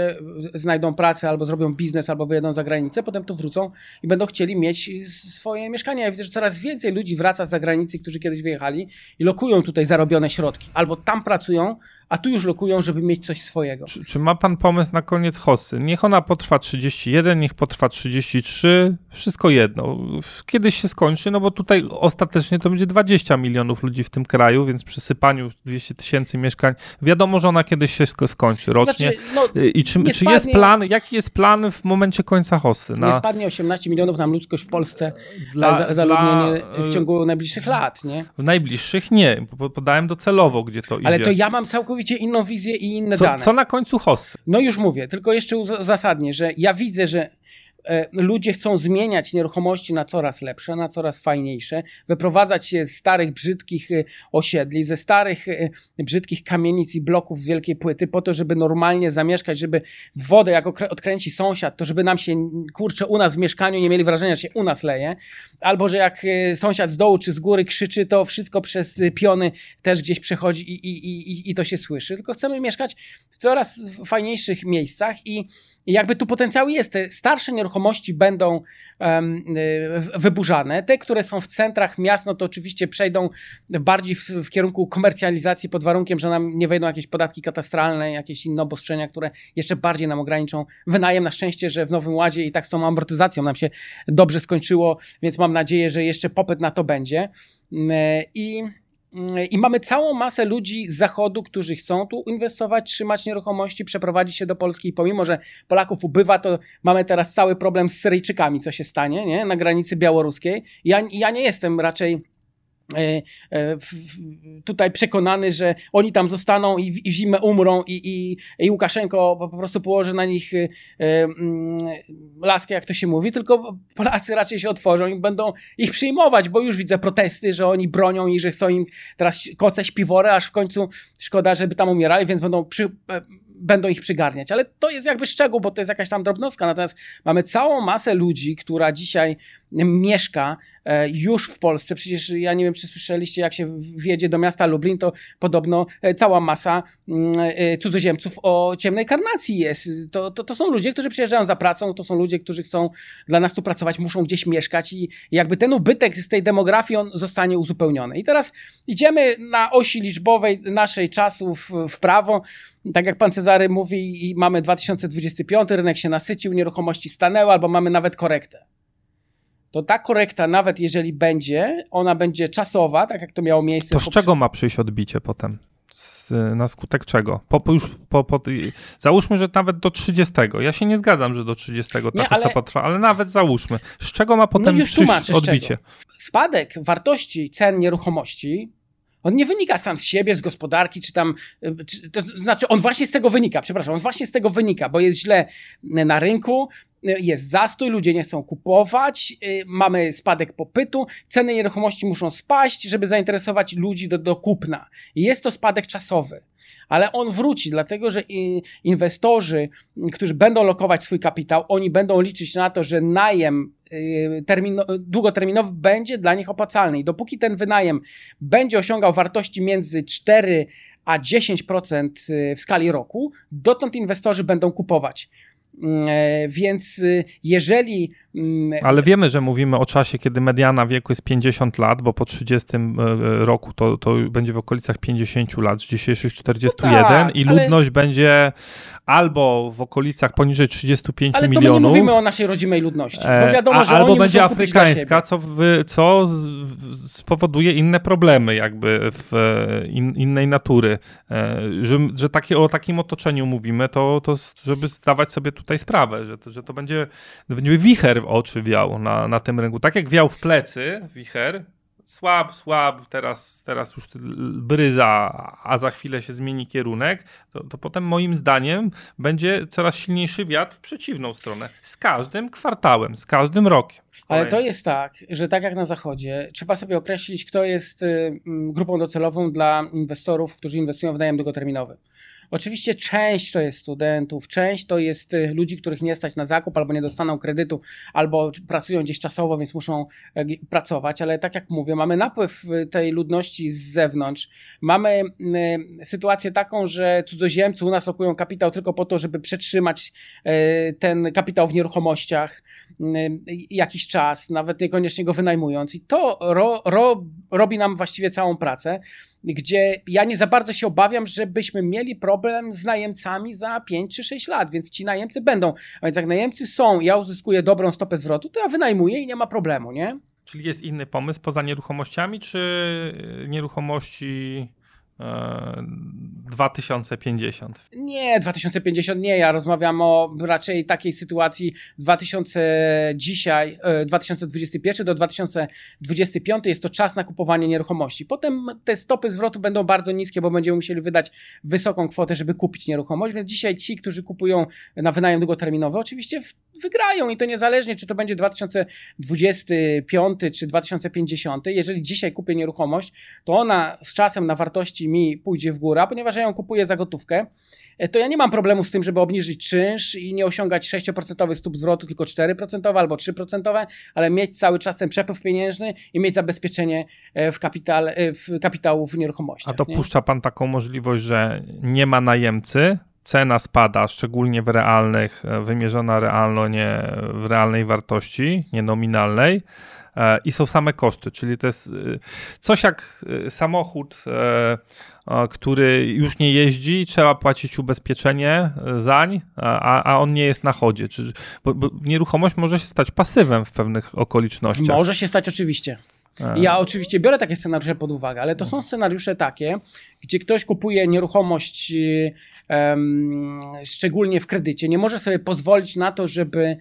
e, znajdą pracę albo zrobią biznes, albo wyjedą za granicę, potem tu wrócą i będą chcieli mieć swoje mieszkania. Ja widzę, że coraz więcej ludzi wraca z zagranicy, którzy kiedyś wyjechali i lokują tutaj zarobione środki. Albo tam pracują, a tu już lokują, żeby mieć coś swojego. Czy, czy ma pan pomysł na koniec hossy? Niech ona potrwa 31, niech potrwa 33, wszystko jedno. Kiedyś się skończy, no bo tutaj ostatecznie to będzie 20 milionów ludzi w tym kraju, więc przy sypaniu 200 tysięcy mieszkań, wiadomo, że ona kiedyś się sko- skończy rocznie. Znaczy, no, I czy, nie czy jest plan, jaki jest plan w momencie końca hossy? nie Na, spadnie 18 milionów nam ludzkość w Polsce dla, za, zaludnienie dla, w ciągu najbliższych lat, nie? W najbliższych nie, podałem docelowo, gdzie to Ale idzie. to ja mam całkowicie inną wizję i inne co, dane. co na końcu hossy? No już mówię, tylko jeszcze uzasadnię, że ja widzę, że ludzie chcą zmieniać nieruchomości na coraz lepsze, na coraz fajniejsze, wyprowadzać się z starych, brzydkich e, osiedli, ze starych, e, brzydkich kamienic i bloków z wielkiej płyty, po to, żeby normalnie zamieszkać, żeby wodę, jak odkręci sąsiad, to żeby nam się, kurczę, u nas w mieszkaniu nie mieli wrażenia, że się u nas leje, albo że jak e, sąsiad z dołu czy z góry krzyczy, to wszystko przez e, piony też gdzieś przechodzi i, i, i, i to się słyszy, tylko chcemy mieszkać w coraz fajniejszych miejscach i i jakby tu potencjał jest. Te starsze nieruchomości będą w- wyburzane. Te, które są w centrach miast, no to oczywiście przejdą bardziej w, w kierunku komercjalizacji pod warunkiem, że nam nie wejdą jakieś podatki katastralne, jakieś inne obostrzenia, które jeszcze bardziej nam ograniczą wynajem. Na szczęście, że w Nowym Ładzie i tak z tą amortyzacją nam się dobrze skończyło, więc mam nadzieję, że jeszcze popyt na to będzie. Mm, I I mamy całą masę ludzi z zachodu, którzy chcą tu inwestować, trzymać nieruchomości, przeprowadzić się do Polski. I pomimo, że Polaków ubywa, to mamy teraz cały problem z Syryjczykami, co się stanie nie? na granicy białoruskiej. Ja, ja nie jestem raczej tutaj przekonany, że oni tam zostaną i w zimę umrą i, i, i Łukaszenko po prostu położy na nich e, laskę, jak to się mówi, tylko Polacy raczej się otworzą i będą ich przyjmować, bo już widzę protesty, że oni bronią i że chcą im teraz koce śpiwory, aż w końcu szkoda, żeby tam umierali, więc będą przy, będą ich przygarniać. Ale to jest jakby szczegół, bo to jest jakaś tam drobnostka. Natomiast mamy całą masę ludzi, która dzisiaj mieszka e, już w Polsce. Przecież ja nie wiem, czy słyszeliście, jak się wjedzie do miasta Lublin, to podobno e, cała masa mm, e, cudzoziemców o ciemnej karnacji jest. To, to, to są ludzie, którzy przyjeżdżają za pracą, to są ludzie, którzy chcą dla nas tu pracować, muszą gdzieś mieszkać i jakby ten ubytek z tej demografii on zostanie uzupełniony. I teraz idziemy na osi liczbowej naszej czasów w prawo. Tak jak pan Cezary mówi, mamy 2025, rynek się nasycił, nieruchomości stanęły, albo mamy nawet korektę to ta korekta, nawet jeżeli będzie, ona będzie czasowa, tak jak to miało miejsce. To z czego ma przyjść odbicie potem? Z, na skutek czego? Po, po już, po, po, załóżmy, że nawet do 30. Ja się nie zgadzam, że do 30 ta nie, ale, potrwa, ale nawet załóżmy. Z czego ma potem no przyjść odbicie? Spadek wartości cen nieruchomości on nie wynika sam z siebie, z gospodarki, czy tam. Czy, to znaczy, on właśnie z tego wynika, przepraszam, on właśnie z tego wynika, bo jest źle na rynku, jest zastój, ludzie nie chcą kupować, y, mamy spadek popytu, ceny nieruchomości muszą spaść, żeby zainteresować ludzi do, do kupna. Jest to spadek czasowy ale on wróci, dlatego że inwestorzy, którzy będą lokować swój kapitał, oni będą liczyć na to, że najem y, termino, długoterminowy będzie dla nich opłacalny. I dopóki ten wynajem będzie osiągał wartości między 4 a 10% y, w skali roku, dotąd inwestorzy będą kupować. E, więc y, jeżeli. Mm, Ale wiemy, że mówimy o czasie, kiedy mediana wieku jest 50 lat, bo po 30 e, roku to, to będzie w okolicach 50 lat, z dzisiejszych 41 no tak, i ludność ale... będzie albo w okolicach poniżej 35 ale milionów. Ale to nie mówimy o naszej rodzimej ludności. Bo e, wiadomo, że albo będzie afrykańska, co, w, co z, w, spowoduje inne problemy jakby w in, innej natury. Że, że takie, o takim otoczeniu mówimy, to, to żeby zdawać sobie tutaj tutaj sprawę, że to, że to będzie, będzie wicher w oczy wiał na, na tym rynku. Tak jak wiał w plecy wicher, słab, słab, teraz, teraz już bryza, a za chwilę się zmieni kierunek, to, to potem moim zdaniem będzie coraz silniejszy wiatr w przeciwną stronę. Z każdym kwartałem, z każdym rokiem. Ale to jest tak, że tak jak na zachodzie, trzeba sobie określić, kto jest y, grupą docelową dla inwestorów, którzy inwestują w najem długoterminowy. Oczywiście część to jest studentów, część to jest y, ludzi, których nie stać na zakup, albo nie dostaną kredytu, albo pracują gdzieś czasowo, więc muszą e, pracować, ale tak jak mówię, mamy napływ y, tej ludności z zewnątrz. Mamy y, sytuację taką, że cudzoziemcy u nas lokują kapitał tylko po to, żeby przetrzymać e, ten kapitał w nieruchomościach jakiś czas, nawet niekoniecznie go wynajmując. I to ro, ro, robi nam właściwie całą pracę gdzie ja nie za bardzo się obawiam, żebyśmy mieli problem z najemcami za 5 czy 6 lat, więc ci najemcy będą. A więc jak najemcy są, ja uzyskuję dobrą stopę zwrotu, to ja wynajmuję i nie ma problemu, nie? Czyli jest inny pomysł poza nieruchomościami, czy nieruchomości 2050. Nie, 2050 nie. Ja rozmawiam o raczej takiej sytuacji 2000 dzisiaj, 2021 e, do 2025 jest to czas na kupowanie nieruchomości. Potem te stopy zwrotu będą bardzo niskie, bo będziemy musieli wydać wysoką kwotę, żeby kupić nieruchomość. Więc dzisiaj ci, którzy kupują na wynajem długoterminowy, oczywiście wygrają i to niezależnie, czy to będzie 2025 czy 2050. Jeżeli dzisiaj kupię nieruchomość, to ona z czasem na wartości mi pójdzie w górę, ponieważ ja ją kupuję za gotówkę, e, to ja nie mam problemu z tym, żeby obniżyć czynsz i nie osiągać 6% stóp zwrotu, tylko 4% albo 3%, ale mieć cały czas ten przepływ pieniężny i mieć zabezpieczenie e, w, kapital, e, w kapitału w nieruchomościach. A dopuszcza nie? pan taką możliwość, że nie ma najemcy, cena spada, szczególnie w realnych, wymierzona realno, nie w realnej wartości, nie nominalnej, E, i są same koszty, czyli to jest e, coś jak e, samochód, który już nie jeździ, trzeba płacić ubezpieczenie zań, a, a on nie jest na chodzie. Czy, bo, bo nieruchomość może się stać pasywem w pewnych okolicznościach. Może się stać oczywiście. Ja oczywiście biorę takie scenariusze pod uwagę, ale to są scenariusze takie, gdzie ktoś kupuje nieruchomość szczególnie w kredycie, nie może sobie pozwolić na to, żeby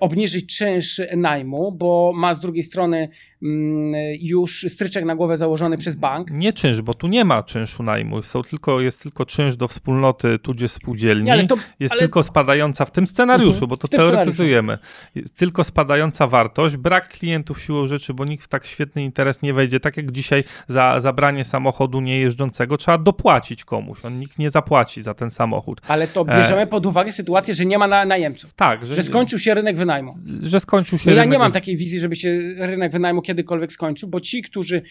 obniżyć czynsz najmu, bo ma z drugiej strony mm, już stryczek na głowę założony przez bank. Nie czynsz, bo tu nie ma czynszu najmu. Są tylko, jest tylko czynsz do wspólnoty, tudzież spółdzielni. Nie, to, jest ale... tylko spadająca w tym scenariuszu, mhm, bo to teoretyzujemy. Jest tylko spadająca wartość, brak klientów siłą rzeczy, bo nikt w tak świetny interes nie wejdzie. Tak jak dzisiaj za zabranie samochodu niejeżdżącego trzeba dopłacić komuś. On nikt nie zapłaci za ten samochód. Ale to bierzemy e... pod uwagę sytuację, że nie ma na, najemców. Tak. Że, że skończył się rynek wynajmu. Że skończył się. No ja nie mam takiej wizji, żeby się rynek wynajmu kiedykolwiek skończył, bo ci, którzy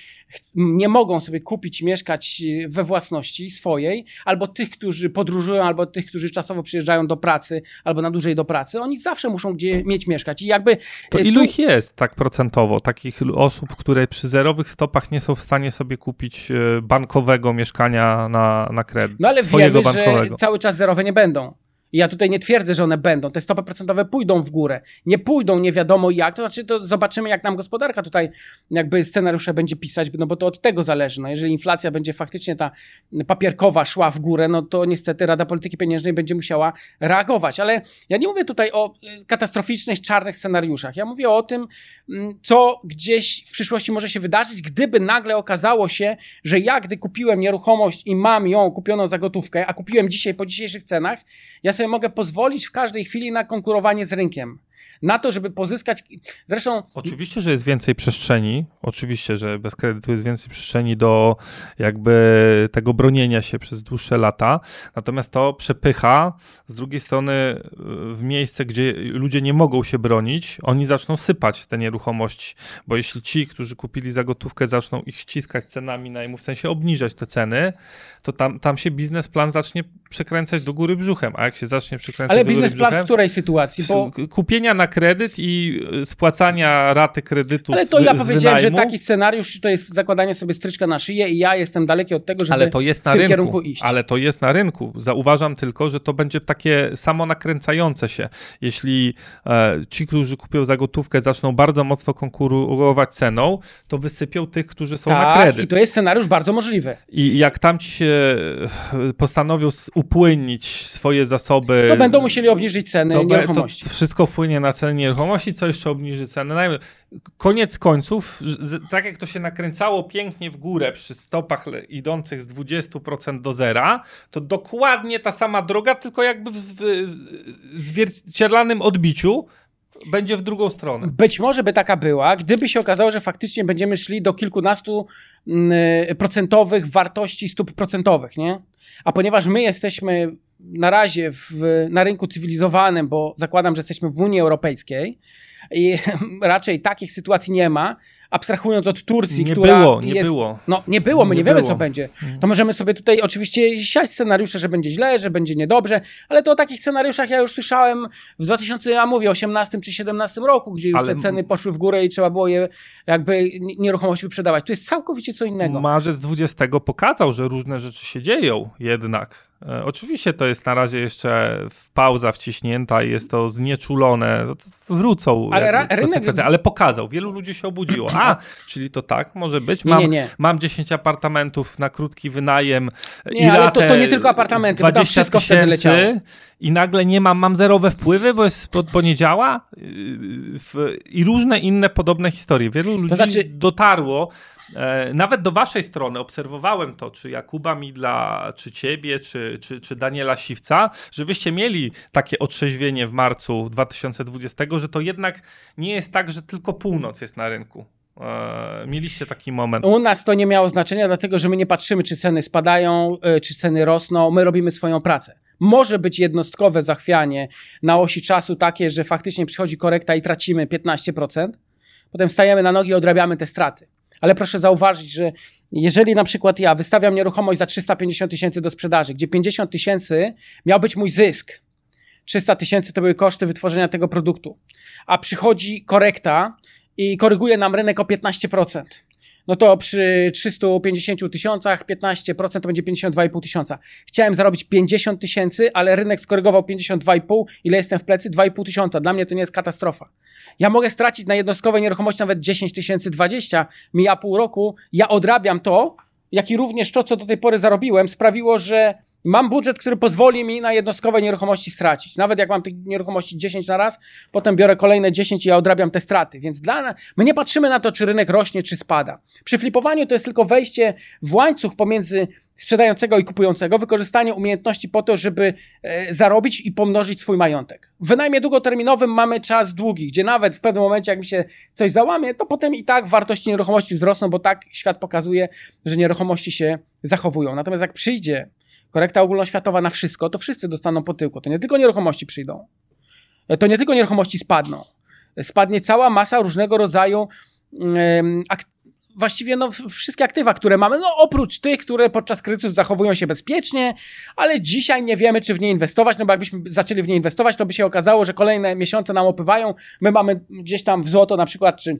nie mogą sobie kupić, mieszkać we własności swojej, albo tych, którzy podróżują, albo tych, którzy czasowo przyjeżdżają do pracy, albo na dłużej do pracy, oni zawsze muszą gdzie mieć mieszkać. I jakby. To e, ilu tu... ich jest tak procentowo, takich osób, które przy zerowych stopach nie są w stanie sobie kupić e, bankowego mieszkania na, na kredyt? No ale wiemy, bankowego. że cały czas zerowe nie będą. I ja tutaj nie twierdzę, że one będą. Te stopy procentowe pójdą w górę. Nie pójdą nie wiadomo jak. To znaczy, to zobaczymy, jak nam gospodarka tutaj jakby scenariusze będzie pisać, no bo to od tego zależy. No, jeżeli inflacja będzie faktycznie ta papierkowa szła w górę, no to niestety Rada Polityki Pieniężnej będzie musiała reagować. Ale ja nie mówię tutaj o y, katastroficznych, czarnych scenariuszach. Ja mówię o tym, mm, co gdzieś w przyszłości może się wydarzyć, gdyby nagle okazało się, że ja, gdy kupiłem nieruchomość i mam ją kupioną za gotówkę, a kupiłem dzisiaj po dzisiejszych cenach, ja sobie mogę pozwolić w każdej chwili na konkurowanie z rynkiem na to, żeby pozyskać. Zresztą. Oczywiście, że jest więcej przestrzeni. Oczywiście, że bez kredytu jest więcej przestrzeni do jakby tego bronienia się przez dłuższe lata. Natomiast to przepycha z drugiej strony w miejsce, gdzie ludzie nie mogą się bronić, oni zaczną sypać te nieruchomości. Bo jeśli ci, którzy kupili za gotówkę, zaczną ich ściskać cenami najmu, w sensie obniżać te ceny, to tam, tam się biznesplan zacznie przekręcać do góry brzuchem. A jak się zacznie przekręcać Ale do góry biznesplan w której sytuacji? Bo... Kupienia na kredyt i spłacania raty kredytu Ale to z, ja powiedziałem, że taki scenariusz to jest zakładanie sobie stryczka na szyję i ja jestem daleki od tego, żeby ale to jest na w tym rynku, kierunku iść. Ale to jest na rynku. Zauważam tylko, że to będzie takie samo nakręcające się. Jeśli e, ci, którzy kupią za gotówkę zaczną bardzo mocno konkurować ceną, to wysypią tych, którzy są tak, na kredyt. i to jest scenariusz bardzo możliwy. I jak tam ci się postanowią upłynnić swoje zasoby... To będą musieli obniżyć ceny to nieruchomości. To wszystko wpłynie na ceny nieruchomości, co jeszcze obniży cenę najmu. Koniec końców, tak jak to się nakręcało pięknie w górę przy stopach idących z 20% do zera, to dokładnie ta sama droga, tylko jakby w zwierciadlanym odbiciu będzie w drugą stronę. Być może by taka była, gdyby się okazało, że faktycznie będziemy szli do kilkunastu mm, procentowych wartości stóp procentowych, nie? A ponieważ my jesteśmy na razie w, na rynku cywilizowanym, bo zakładam, że jesteśmy w Unii Europejskiej i raczej takich sytuacji nie ma, abstrahując od Turcji, nie która było, nie jest, było. No nie było, my nie, nie wiemy co będzie. To możemy sobie tutaj oczywiście siać scenariusze, że będzie źle, że będzie niedobrze, ale to o takich scenariuszach ja już słyszałem w 2000, ja mówię, 18 czy 17 roku, gdzie już ale... te ceny poszły w górę i trzeba było je jakby nieruchomości wyprzedawać. To jest całkowicie co innego. Marzec 20 pokazał, że różne rzeczy się dzieją jednak. E, oczywiście to jest na razie jeszcze w pauza wciśnięta i jest to znieczulone. Wrócą ale, rynek... ale pokazał. Wielu ludzi się obudziło. A, czyli to tak może być. Mam, nie, nie, nie. mam 10 apartamentów na krótki wynajem. Nie, i ale to, to nie tylko apartamenty, bo tam wszystko wtedy leciało. I nagle nie mam, mam zerowe wpływy, bo, jest, bo, bo nie działa. I różne inne podobne historie. Wielu ludzi to znaczy... dotarło nawet do waszej strony obserwowałem to, czy Jakuba Midla, czy ciebie, czy, czy, czy Daniela Siwca, że wyście mieli takie otrzeźwienie w marcu 2020, że to jednak nie jest tak, że tylko północ jest na rynku. E, mieliście taki moment. U nas to nie miało znaczenia, dlatego że my nie patrzymy, czy ceny spadają, e, czy ceny rosną. My robimy swoją pracę. Może być jednostkowe zachwianie na osi czasu takie, że faktycznie przychodzi korekta i tracimy 15%. Potem stajemy na nogi i odrabiamy te straty. Ale proszę zauważyć, że jeżeli na przykład ja wystawiam nieruchomość za 350 tysięcy do sprzedaży, gdzie 50 tysięcy miał być mój zysk, 300 tysięcy to były koszty wytworzenia tego produktu, a przychodzi korekta i koryguje nam rynek o 15%, no to przy 350 tysiącach 15% to będzie 52,5 tysiąca. Chciałem zarobić 50 tysięcy, ale rynek skorygował 52,5. Ile jestem w plecy? 2,5 tysiąca. Dla mnie to nie jest katastrofa. Ja mogę stracić na jednostkowej nieruchomości nawet 10 tysięcy, 20, mija pół roku. Ja odrabiam to, jak i również to, co do tej pory zarobiłem, sprawiło, że Mam budżet, który pozwoli mi na jednostkowe nieruchomości stracić. Nawet jak mam tych nieruchomości 10 na raz, potem biorę kolejne 10 i ja odrabiam te straty. Więc dla my nie patrzymy na to, czy rynek rośnie, czy spada. Przy flipowaniu to jest tylko wejście w łańcuch pomiędzy sprzedającego i kupującego, wykorzystanie umiejętności po to, żeby e, zarobić i pomnożyć swój majątek. W wynajmie długoterminowym mamy czas długi, gdzie nawet w pewnym momencie, jak mi się coś załamie, to potem i tak wartości nieruchomości wzrosną, bo tak świat pokazuje, że nieruchomości się zachowują. Natomiast jak przyjdzie korekta ogólnoświatowa na wszystko, to wszyscy dostaną po tyłku. To nie tylko nieruchomości przyjdą. To nie tylko nieruchomości spadną. Spadnie cała masa różnego rodzaju ak właściwie no, wszystkie aktywa, które mamy, no oprócz tych, które podczas kryzysu zachowują się bezpiecznie, ale dzisiaj nie wiemy, czy w nie inwestować, no bo jakbyśmy zaczęli w nie inwestować, to by się okazało, że kolejne miesiące nam opływają, my mamy gdzieś tam w złoto na przykład, czy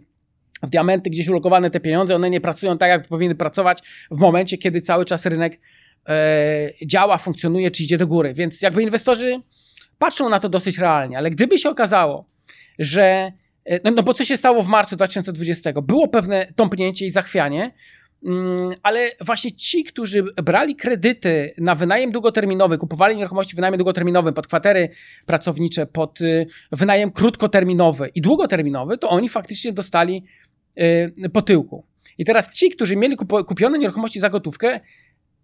w diamenty gdzieś ulokowane te pieniądze, one nie pracują tak, jak powinny pracować w momencie, kiedy cały czas rynek E, działa, funkcjonuje, czy idzie do góry. Więc jakby inwestorzy patrzą na to dosyć realnie, ale gdyby się okazało, że e, no, no bo co się stało w marcu 2020? Było pewne tąpnięcie i zachwianie, mm, ale właśnie ci, którzy brali kredyty na wynajem długoterminowy, kupowali nieruchomości w wynajmie długoterminowym pod kwatery pracownicze, pod y, wynajem krótkoterminowy i długoterminowy, to oni faktycznie dostali y, po tyłku. I teraz ci, którzy mieli kupione nieruchomości za gotówkę,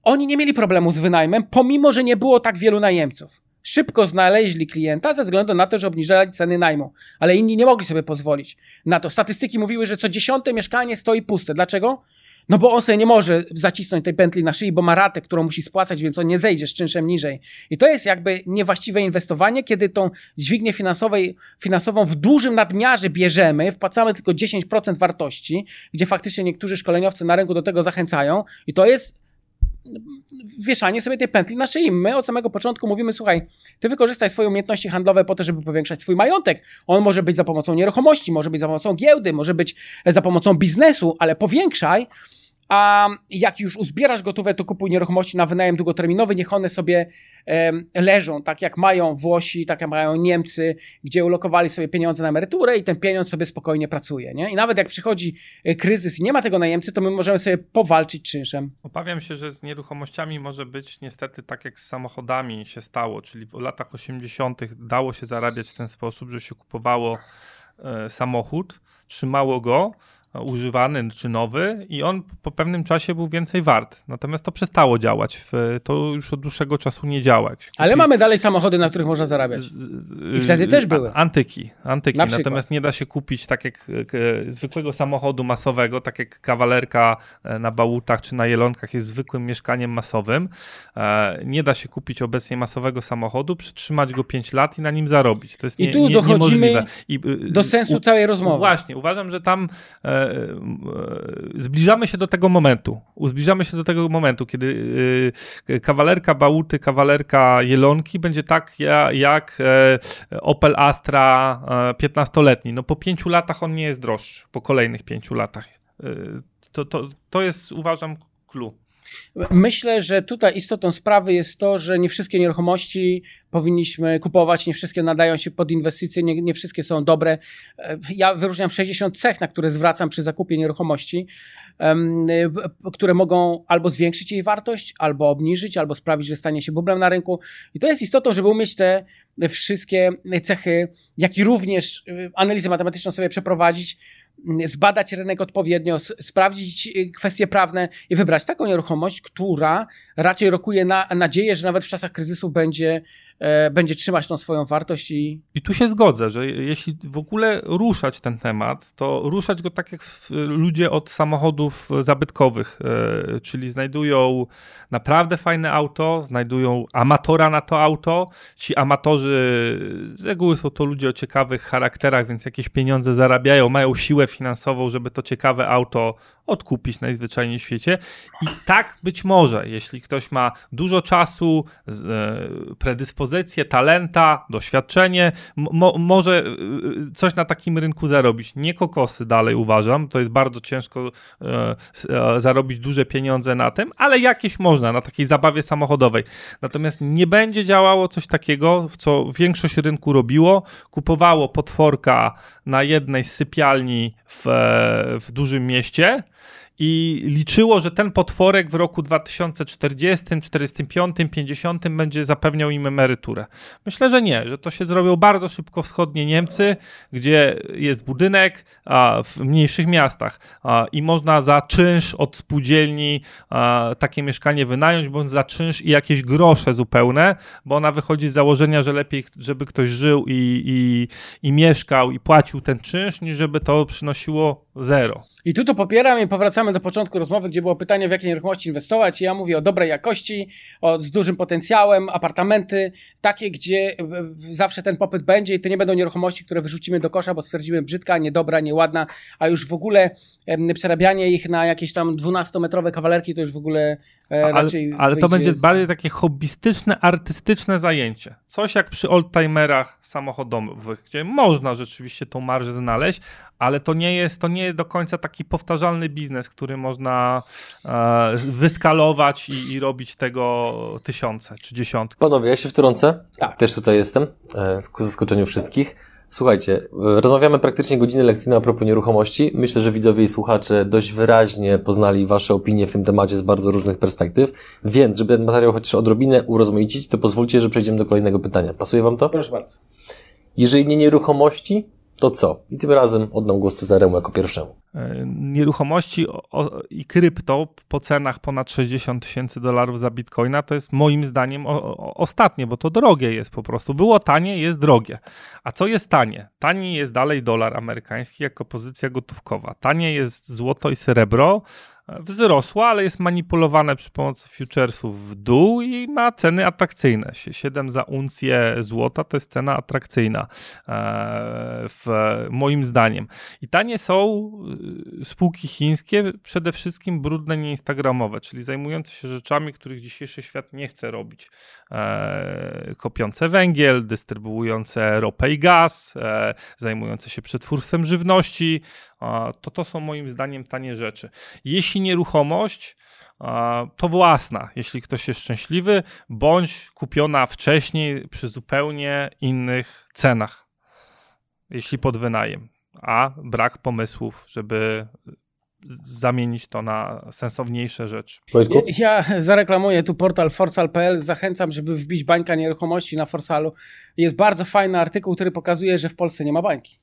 oni nie mieli problemu z wynajmem, pomimo że nie było tak wielu najemców. Szybko znaleźli klienta ze względu na to, że obniżali ceny najmu, ale inni nie mogli sobie pozwolić na to. Statystyki mówiły, że co dziesiąte mieszkanie stoi puste. Dlaczego? No bo on sobie nie może zacisnąć tej pętli na szyi, bo ma ratę, którą musi spłacać, więc on nie zejdzie z czynszem niżej. I to jest jakby niewłaściwe inwestowanie, kiedy tą dźwignię finansowej, finansową w dużym nadmiarze bierzemy, wpłacamy tylko 10% wartości, gdzie faktycznie niektórzy szkoleniowcy na rynku do tego zachęcają i to jest wieszanie sobie tej pętli na szyi. My od samego początku mówimy, słuchaj, ty wykorzystaj swoje umiejętności handlowe po to, żeby powiększać swój majątek. On może być za pomocą nieruchomości, może być za pomocą giełdy, może być za pomocą biznesu, ale powiększaj, a jak już uzbierasz gotowe, to kupuj nieruchomości na wynajem długoterminowy, niech one sobie e, leżą, tak jak mają Włosi, tak jak mają Niemcy, gdzie ulokowali sobie pieniądze na emeryturę i ten pieniądz sobie spokojnie pracuje. Nie? I nawet jak przychodzi e, kryzys i nie ma tego najemcy, to my możemy sobie powalczyć czynszem. Obawiam się, że z nieruchomościami może być niestety tak jak z samochodami się stało, czyli w latach 80. dało się zarabiać w ten sposób, że się kupowało e, samochód, trzymało go, używany czy nowy i on po pewnym czasie był więcej wart. Natomiast to przestało działać. To już od dłuższego czasu nie działa. Kupi... Ale mamy dalej samochody, na których można zarabiać. I wtedy też były. Antyki. antyki. Natomiast nie da się kupić tak jak zwykłego samochodu masowego, tak jak kawalerka e, na bałutach czy na jelonkach jest zwykłym mieszkaniem masowym. E, nie da się kupić obecnie masowego samochodu, przytrzymać go 5 lat i na nim zarobić. To jest nie, I tu nie, dochodzimy I, do sensu całej rozmowy. Właśnie. Uważam, że tam E, zbliżamy się do tego momentu. Zbliżamy się do tego momentu, kiedy e, kawalerka Bałuty, kawalerka Jelonki będzie tak jak e, Opel Astra 15-letni. No po pięciu latach on nie jest droższy, po kolejnych pięciu latach. To, to, to jest, uważam, clue. Myślę, że tutaj istotą sprawy jest to, że nie wszystkie nieruchomości powinniśmy kupować, nie wszystkie nadają się pod inwestycje, nie, nie wszystkie są dobre. Ja wyróżniam 60 cech, na które zwracam przy zakupie nieruchomości, które mogą albo zwiększyć jej wartość, albo obniżyć, albo sprawić, że stanie się bublem na rynku. I to jest istotą, żeby umieć te wszystkie cechy, jak i również y, analizę matematyczną sobie przeprowadzić, zbadać rynek odpowiednio, sprawdzić y, kwestie prawne i wybrać taką nieruchomość, która raczej rokuje na nadzieję, że nawet w czasach kryzysu będzie będzie trzymać tą swoją wartość i... I tu się zgodzę, że jeśli w ogóle ruszać ten temat, to ruszać go tak jak ludzie od samochodów zabytkowych, e, czyli znajdują naprawdę fajne auto, znajdują amatora na to auto. Ci amatorzy z reguły są to ludzie o ciekawych charakterach, więc jakieś pieniądze zarabiają, mają siłę finansową, żeby to ciekawe auto odkupić najzwyczajniej w świecie. I tak być może, jeśli ktoś ma dużo czasu, e, predyspozycje, talenta, doświadczenie, mo może e, coś na takim rynku zarobić. Nie kokosy dalej uważam, to jest bardzo ciężko e, zarobić duże pieniądze na tym, ale jakieś można na takiej zabawie samochodowej. Natomiast nie będzie działało coś takiego, w co większość rynku robiło, kupowało potworka na jednej z sypialni w, w dużym mieście i liczyło, że ten potworek w roku 2040, 45, 50 będzie zapewniał im emeryturę. Myślę, że nie, że to się zrobią bardzo szybko wschodnie Niemcy, gdzie jest budynek a, w mniejszych miastach a, i można za czynsz od spółdzielni a, takie mieszkanie wynająć, bądź za czynsz i jakieś grosze zupełne, bo ona wychodzi z założenia, że lepiej, żeby ktoś żył i, i, i mieszkał i płacił ten czynsz, niż żeby to przynosiło zero. I tu to popieram i powracamy do początku rozmowy, gdzie było pytanie, w jakie nieruchomości inwestować. Ja mówię o dobrej jakości, o, z dużym potencjałem, apartamenty, takie, gdzie zawsze ten popyt będzie i to nie będą nieruchomości, które wyrzucimy do kosza, bo stwierdzimy brzydka, niedobra, nieładna, a już w ogóle przerabianie ich na jakieś tam 12-metrowe kawalerki to już w ogóle e. Ale, ale to będzie z... bardziej takie hobbystyczne, artystyczne zajęcie. Coś jak przy oldtimerach samochodowych, gdzie można rzeczywiście tą marżę znaleźć, ale to nie jest, to nie jest do końca taki powtarzalny biznes, który można e, wyskalować i, i, robić tego tysiące czy dziesiątki. Panowie, ja się wtrącę. Tak. Też tutaj jestem, e, ku zaskoczeniu wszystkich. Słuchajcie, e, rozmawiamy praktycznie godzinę lekcyjną a propos nieruchomości. Myślę, że widzowie i słuchacze dość wyraźnie poznali Wasze opinie w tym temacie z bardzo różnych perspektyw, więc żeby ten materiał chociaż odrobinę urozmaicić, to pozwólcie, że przejdziemy do kolejnego pytania. Pasuje Wam to? Proszę bardzo. Jeżeli nie nieruchomości, to co? I tym razem oddam głos Cezaremu jako pierwszemu. E, nieruchomości i krypto po cenach ponad 60 tysięcy dolarów za bitcoina to jest moim zdaniem ostatnie, bo to drogie jest po prostu. Było tanie, jest drogie. A co jest tanie? Tanie jest dalej dolar amerykański jako pozycja gotówkowa. Tanie jest złoto i srebro, wzrosła, ale jest manipulowane przy pomocy futuresów w dół i ma ceny atrakcyjne. 7 za uncję złota to jest cena atrakcyjna e, w, moim zdaniem. I tanie są y, spółki chińskie, przede wszystkim brudne, nieinstagramowe, czyli zajmujące się rzeczami, których dzisiejszy świat nie chce robić. E, kopiące węgiel, dystrybuujące ropę i gaz, e, zajmujące się przetwórstwem żywności, to to są moim zdaniem tanie rzeczy. Jeśli nieruchomość, to własna, jeśli ktoś jest szczęśliwy, bądź kupiona wcześniej przy zupełnie innych cenach, jeśli pod wynajem, a brak pomysłów, żeby zamienić to na sensowniejsze rzeczy. Ja, ja zareklamuję tu portal forsal.pl, zachęcam, żeby wbić bańka nieruchomości na Forsalu. Jest bardzo fajny artykuł, który pokazuje, że w Polsce nie ma bańki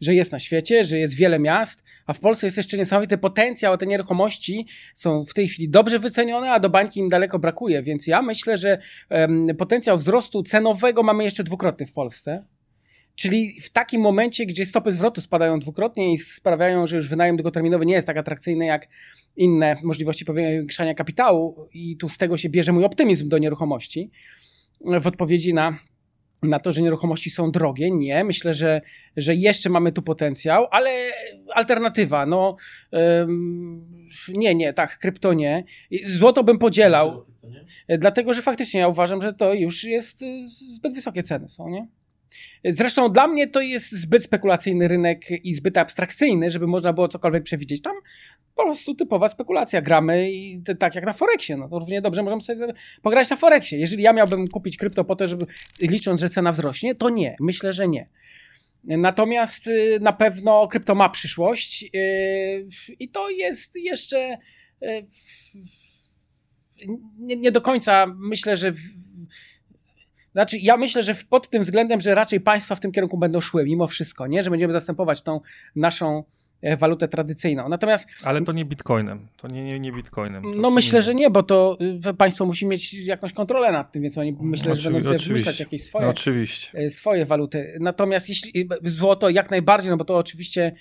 że jest na świecie, że jest wiele miast, a w Polsce jest jeszcze niesamowity potencjał, a te nieruchomości są w tej chwili dobrze wycenione, a do bańki im daleko brakuje, więc ja myślę, że um, potencjał wzrostu cenowego mamy jeszcze dwukrotny w Polsce. Czyli w takim momencie, gdzie stopy zwrotu spadają dwukrotnie i sprawiają, że już wynajem długoterminowy nie jest tak atrakcyjny jak inne możliwości powiększania kapitału, i tu z tego się bierze mój optymizm do nieruchomości, w odpowiedzi na na to, że nieruchomości są drogie. Nie, myślę, że, że jeszcze mamy tu potencjał, ale alternatywa, no nie, nie, tak, krypto nie. Złoto bym podzielał, dlatego, że faktycznie ja uważam, że to już jest y, zbyt wysokie ceny są, nie? Zresztą dla mnie to jest zbyt spekulacyjny rynek i zbyt abstrakcyjny, żeby można było cokolwiek przewidzieć. Tam po prostu typowa spekulacja. Gramy i tak jak na Forexie. No to równie dobrze możemy sobie pograć na Forexie. Jeżeli ja miałbym kupić krypto po to, żeby licząc, że cena wzrośnie, to nie. Myślę, że nie. Natomiast y, na pewno krypto ma przyszłość y, i to jest jeszcze y, nie, do końca myślę, że znaczy, ja myślę, że pod tym względem, że raczej państwa w tym kierunku będą szły, mimo wszystko, nie? Że będziemy zastępować tą naszą e, walutę tradycyjną. Natomiast. Ale to nie bitcoinem. To nie, nie, nie bitcoinem. To no myślę, nie... że nie, bo to y, państwo musi mieć jakąś kontrolę nad tym, więc oni myślę, Oczywi że będą sobie wymyślać jakieś swoje, no, swoje waluty. Natomiast jeśli y, złoto jak najbardziej, no bo to oczywiście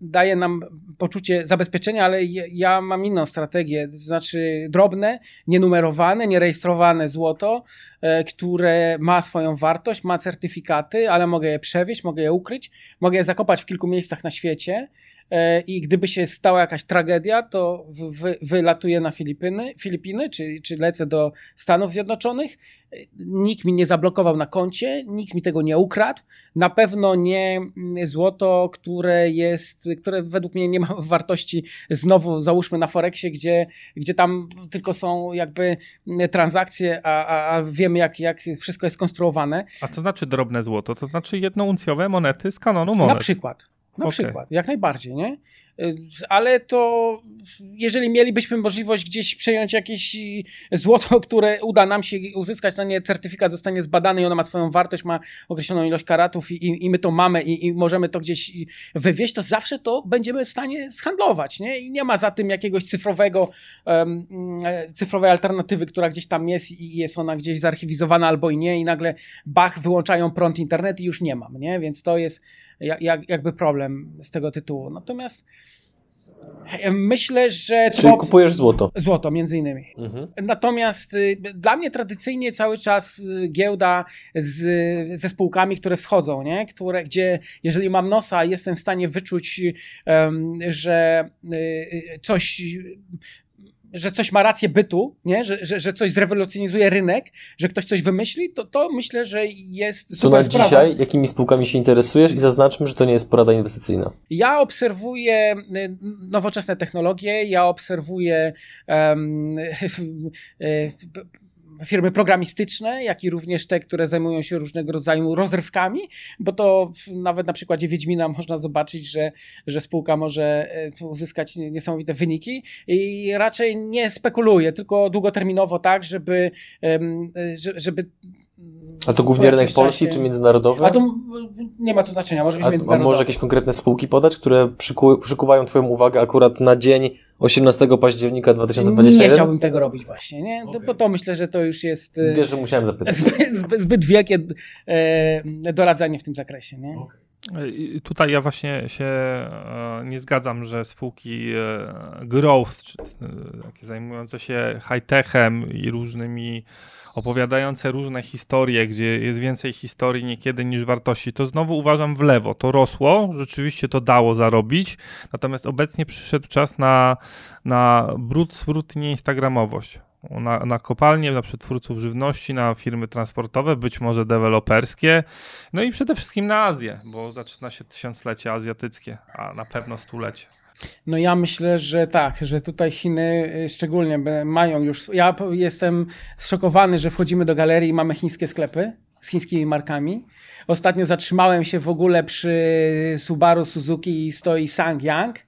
daje nam poczucie zabezpieczenia, ale ja mam inną strategię, to znaczy drobne, nienumerowane, nierejestrowane złoto, e, które ma swoją wartość, ma certyfikaty, ale mogę je przewieźć, mogę je ukryć, mogę je zakopać w kilku miejscach na świecie i gdyby się stała jakaś tragedia, to wy, wylatuję na Filipiny, Filipiny czy, czy lecę do Stanów Zjednoczonych. Nikt mi nie zablokował na koncie, nikt mi tego nie ukradł. Na pewno nie złoto, które jest, które według mnie nie ma wartości znowu załóżmy na Forexie, gdzie, gdzie tam tylko są jakby transakcje, a, a, a wiemy jak, jak wszystko jest konstruowane. A co znaczy drobne złoto? To znaczy jednouncjowe monety z kanonu monet. Na przykład. Na okay. przykład, jak najbardziej, nie? Y, ale to jeżeli mielibyśmy możliwość gdzieś przejąć jakieś złoto, które uda nam się uzyskać, na nie certyfikat zostanie zbadany i ona ma swoją wartość, ma określoną ilość karatów i, i my to mamy i, i, możemy to gdzieś wywieźć, to zawsze to będziemy w stanie zhandlować, nie? I nie ma za tym jakiegoś cyfrowego, um, cyfrowej alternatywy, która gdzieś tam jest i jest ona gdzieś zarchiwizowana albo i nie i nagle bach, wyłączają prąd internet i już nie mam, nie? Więc to jest jak, jakby problem z tego tytułu. Natomiast Myślę, że. Czyli trzeba... kupujesz złoto. Złoto, między innymi. Mhm. Natomiast y, dla mnie tradycyjnie cały czas y, giełda z, ze spółkami, które wschodzą, nie? Które, gdzie jeżeli mam nosa, jestem w stanie wyczuć, że y, coś że coś ma rację bytu, nie? Że, że, że coś zrewolucjonizuje rynek, że ktoś coś wymyśli, to, to myślę, że jest super To na sprawa. dzisiaj jakimi spółkami się interesujesz i zaznaczmy, że to nie jest porada inwestycyjna. Ja obserwuję y, nowoczesne technologie, ja obserwuję um, firmy programistyczne, jak i również te, które zajmują się różnego rodzaju rozrywkami, bo to nawet na przykładzie Wiedźmina można zobaczyć, że, że spółka może e, uzyskać niesamowite wyniki i raczej nie spekuluje, tylko długoterminowo tak, żeby, żeby a to głównie rynek polski czy międzynarodowy? A to nie ma to znaczenia, może być a, międzynarodowy. A może jakieś konkretne spółki podać, które przyku, przykuwają Twoją uwagę akurat na dzień 18 października 2021? Nie chciałbym tego robić właśnie, nie? Okay. Bo to myślę, że to już jest... E, Wiesz, że musiałem zapytać. Zbyt, zbyt wielkie e, doradzanie w tym zakresie, nie? Okay. Tutaj ja właśnie się e, nie zgadzam, że spółki growth, czy, takie zajmujące się high-techem i różnymi opowiadające różne historie, gdzie jest więcej historii niekiedy niż wartości, to znowu uważam w lewo. To rosło, rzeczywiście to dało zarobić, natomiast obecnie przyszedł czas na, na brud, smród i nieinstagramowość. Na, na kopalnie, na przetwórców żywności, na firmy transportowe, być może deweloperskie, no i przede wszystkim na Azję, bo zaczyna się tysiąclecie azjatyckie, a na pewno stulecie. No ja myślę, że tak, że tutaj Chiny y, szczególnie mają już. Ja jestem zszokowany, że wchodzimy do galerii i mamy chińskie sklepy z chińskimi markami. Ostatnio zatrzymałem się w ogóle przy Subaru Suzuki i stoi Sangyang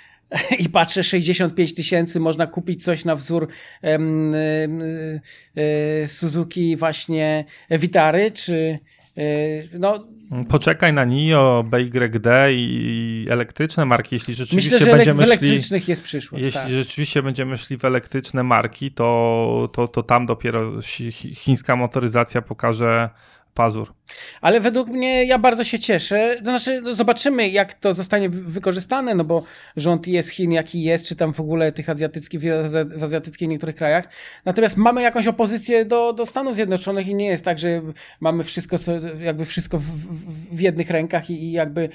i patrzę 65 tysięcy, można kupić coś na wzór um, Suzuki właśnie Vitary, czy no, Poczekaj na NIO, BYD i elektryczne marki, jeśli rzeczywiście myślę, że będziemy w elektrycznych szli, jest przyszłość. Jeśli tak. rzeczywiście będziemy szli w elektryczne marki, to, to, to tam dopiero chińska motoryzacja pokaże pazur. Ale według mnie ja bardzo się cieszę. To znaczy, no zobaczymy, jak to zostanie wykorzystane, no bo rząd jest Chin, jaki jest, czy tam w ogóle tych azjatyckich, w azjatyckich niektórych krajach. Natomiast mamy jakąś opozycję do, do Stanów Zjednoczonych i nie jest tak, że mamy wszystko, co, jakby wszystko w, w, w jednych rękach i, i jakby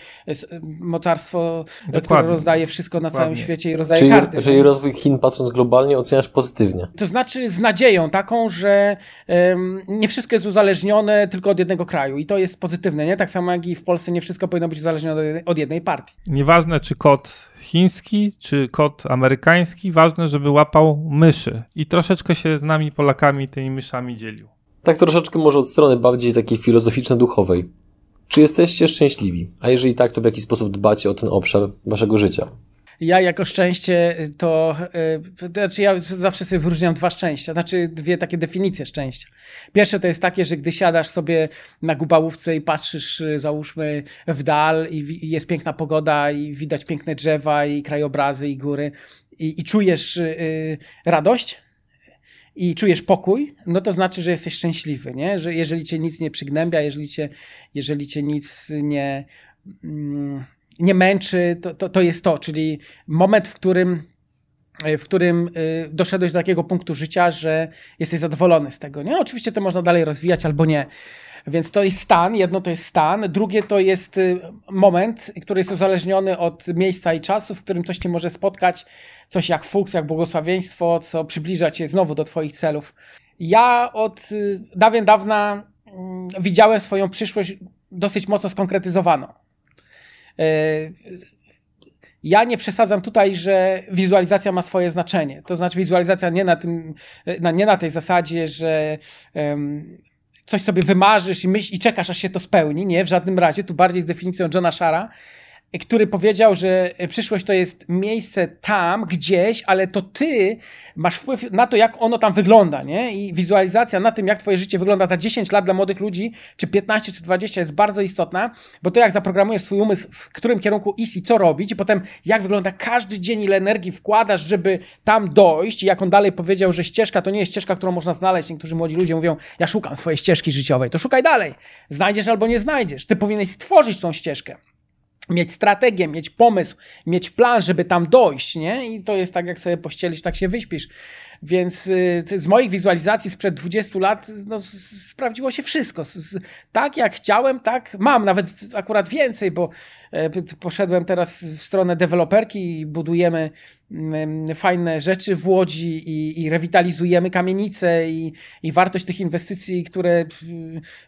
mocarstwo, Dokładnie. które rozdaje wszystko na Dokładnie. całym świecie i rozdaje Czyli, karty. Czyli rozwój Chin, patrząc globalnie, oceniasz pozytywnie. To znaczy z nadzieją taką, że um, nie wszystko jest uzależnione tylko od jednego kraju i to jest pozytywne, nie? Tak samo jak i w Polsce nie wszystko powinno być uzależnione od jednej partii. Nieważne czy kod chiński, czy kod amerykański, ważne, żeby łapał myszy i troszeczkę się z nami Polakami tymi myszami dzielił. Tak troszeczkę może od strony bardziej takiej filozoficzno-duchowej. Czy jesteście szczęśliwi? A jeżeli tak, to w jaki sposób dbacie o ten obszar waszego życia? Ja jako szczęście to, yy, to znaczy ja zawsze sobie wyróżniam dwa szczęścia, znaczy dwie takie definicje szczęścia. Pierwsze to jest takie, że gdy siadasz sobie na gubałówce i patrzysz y, załóżmy w dal i, jest piękna pogoda i widać piękne drzewa i krajobrazy i góry i, i czujesz radość, i czujesz pokój, no to znaczy, że jesteś szczęśliwy, nie? Że jeżeli cię nic nie przygnębia, jeżeli cię, jeżeli cię nic nie, mm, nie męczy, to, to, to jest to, czyli moment, w którym w którym doszedłeś do takiego punktu życia, że jesteś zadowolony z tego. Nie? Oczywiście to można dalej rozwijać albo nie. Więc to jest stan, jedno to jest stan, drugie to jest moment, który jest uzależniony od miejsca i czasu, w którym coś cię może spotkać, coś jak fuks, jak błogosławieństwo, co przybliża cię znowu do twoich celów. Ja od dawien dawna mm, widziałem swoją przyszłość dosyć mocno skonkretyzowaną. E, ja nie przesadzam tutaj, że wizualizacja ma swoje znaczenie. To znaczy wizualizacja nie na, tym, nie na tej zasadzie, że coś sobie wymarzysz i, myśl, i czekasz, aż się to spełni. Nie, w żadnym razie. Tu bardziej z definicją Johna Shara, który powiedział, że przyszłość to jest miejsce tam, gdzieś, ale to ty masz wpływ na to, jak ono tam wygląda, nie? I wizualizacja na tym, jak twoje życie wygląda za 10 lat dla młodych ludzi, czy 15, czy 20 jest bardzo istotna, bo to jak zaprogramujesz swój umysł, w którym kierunku iść i co robić, i potem jak wygląda każdy dzień, ile energii wkładasz, żeby tam dojść, i jak on dalej powiedział, że ścieżka to nie jest ścieżka, którą można znaleźć. Niektórzy młodzi ludzie mówią, ja szukam swojej ścieżki życiowej, to szukaj dalej. Znajdziesz albo nie znajdziesz. Ty powinieneś stworzyć tą ścieżkę mieć strategię, mieć pomysł, mieć plan, żeby tam dojść, nie? I to jest tak, jak sobie pościelisz, tak się wyśpisz. Więc y, z moich wizualizacji sprzed 20 lat no, sprawdziło się wszystko. Tak jak chciałem, tak mam, nawet akurat więcej, bo e, poszedłem teraz w stronę deweloperki i budujemy fajne rzeczy w Łodzi i, i rewitalizujemy kamienice i, i, wartość tych inwestycji, które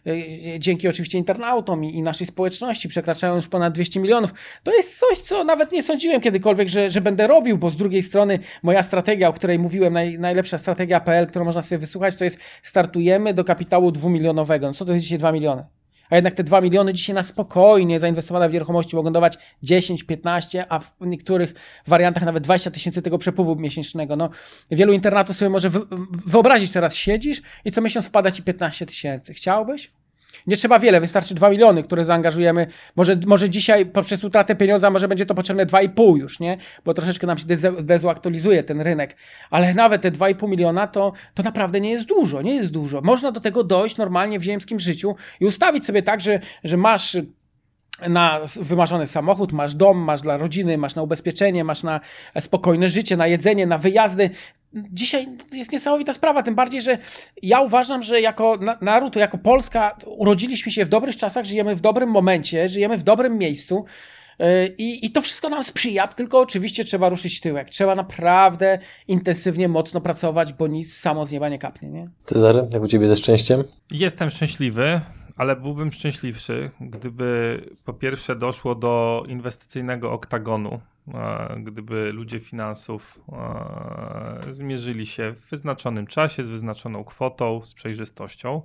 e, dzięki oczywiście internautom i, i, naszej społeczności przekraczają już ponad 200 milionów. To jest coś, co nawet nie sądziłem kiedykolwiek, że, że będę robił, bo z drugiej strony moja strategia, o której mówiłem naj, najlepsza strategia.pl, którą można sobie wysłuchać, to jest startujemy do kapitału dwumilionowego. No co to jest dzisiaj 2 miliony? A jednak te 2 miliony dzisiaj na spokojnie zainwestowane w nieruchomości mogą dawać 10, 15, a w niektórych wariantach nawet 20 tysięcy tego przepływu miesięcznego. No, wielu internatów sobie może wyobrazić, teraz siedzisz i co miesiąc wpada ci 15 tysięcy. Chciałbyś? Nie trzeba wiele, wystarczy 2 miliony, które zaangażujemy. Może, może dzisiaj poprzez utratę pieniądza może będzie to potrzebne 2,5 już, nie? Bo troszeczkę nam się dezaktualizuje ten rynek. Ale nawet te 2,5 miliona to, to naprawdę nie jest dużo, nie jest dużo. Można do tego dojść normalnie w ziemskim życiu i ustawić sobie tak, że, że masz na wymarzony samochód, masz dom, masz dla rodziny, masz na ubezpieczenie, masz na spokojne życie, na jedzenie, na wyjazdy. Dzisiaj jest niesamowita sprawa, tym bardziej, że ja uważam, że jako naród, jako Polska urodziliśmy się w dobrych czasach, żyjemy w dobrym momencie, żyjemy w dobrym miejscu. Y, I, I to wszystko nam sprzyja, tylko oczywiście trzeba ruszyć tyłek. Trzeba naprawdę intensywnie, mocno pracować, bo nic samo z nieba nie kapnie. Nie? Cezary, jak u ciebie ze szczęściem? Jestem szczęśliwy ale byłbym szczęśliwszy, gdyby po pierwsze doszło do inwestycyjnego oktagonu, gdyby ludzie finansów zmierzyli się w wyznaczonym czasie, z wyznaczoną kwotą, z przejrzystością.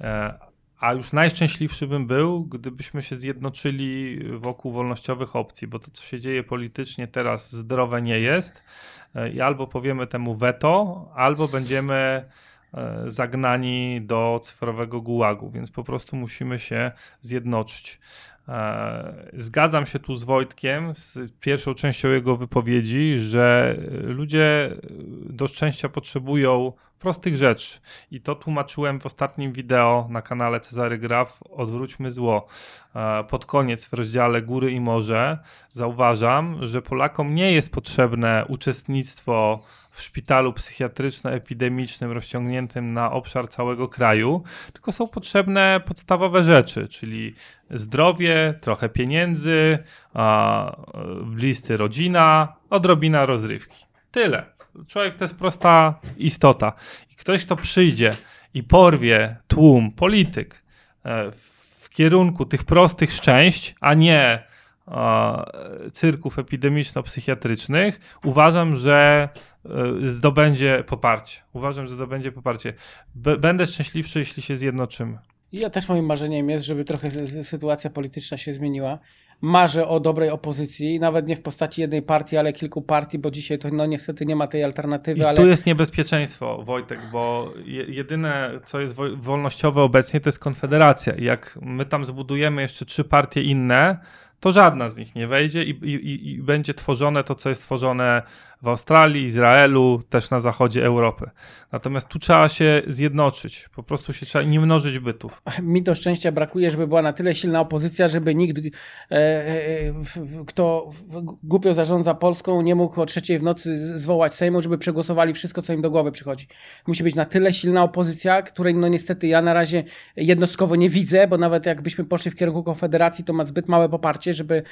E, a już najszczęśliwszy bym był, gdybyśmy się zjednoczyli wokół wolnościowych opcji, bo to, co się dzieje politycznie teraz, zdrowe nie jest. E, I albo powiemy temu veto, albo będziemy E, zagnani do cyfrowego gułagu, więc po prostu musimy się zjednoczyć. E, zgadzam się tu z Wojtkiem, z pierwszą częścią jego wypowiedzi, że ludzie do szczęścia potrzebują prostych rzeczy. I to tłumaczyłem w ostatnim wideo na kanale Cezary Graf Odwróćmy zło. E, pod koniec w rozdziale Góry i Morze zauważam, że Polakom nie jest potrzebne uczestnictwo w szpitalu psychiatryczno-epidemicznym rozciągniętym na obszar całego kraju, tylko są potrzebne podstawowe rzeczy, czyli zdrowie, trochę pieniędzy, bliscy rodzina, odrobina rozrywki. Tyle. Człowiek to jest prosta istota. I ktoś, kto przyjdzie i porwie tłum, polityk e, w kierunku tych prostych szczęść, a nie cyrków epidemiczno-psychiatrycznych, uważam, że e, zdobędzie poparcie. Uważam, że zdobędzie poparcie. będę szczęśliwszy, jeśli się zjednoczymy. Ja też moim marzeniem jest, żeby trochę sytuacja polityczna się zmieniła marzę o dobrej opozycji, nawet nie w postaci jednej partii, ale kilku partii, bo dzisiaj to no niestety nie ma tej alternatywy. I ale... tu jest niebezpieczeństwo, Wojtek, bo jedyne, co jest wolnościowe obecnie, to jest Konfederacja. I jak my tam zbudujemy jeszcze trzy partie inne, to żadna z nich nie wejdzie i, i, i, będzie tworzone to, co jest tworzone w Australii, Izraelu, też na zachodzie Europy. Natomiast tu trzeba się zjednoczyć, po prostu się trzeba nie mnożyć bytów. Mi do szczęścia brakuje, żeby była na tyle silna opozycja, żeby nikt e, e, kto głupio zarządza Polską, nie mógł o trzeciej w nocy zwołać Sejmu, żeby przegłosowali wszystko, co im do głowy przychodzi. Musi być na tyle silna opozycja, której no niestety ja na razie jednostkowo nie widzę, bo nawet jakbyśmy poszli w kierunku Konfederacji, to ma zbyt małe poparcie, żeby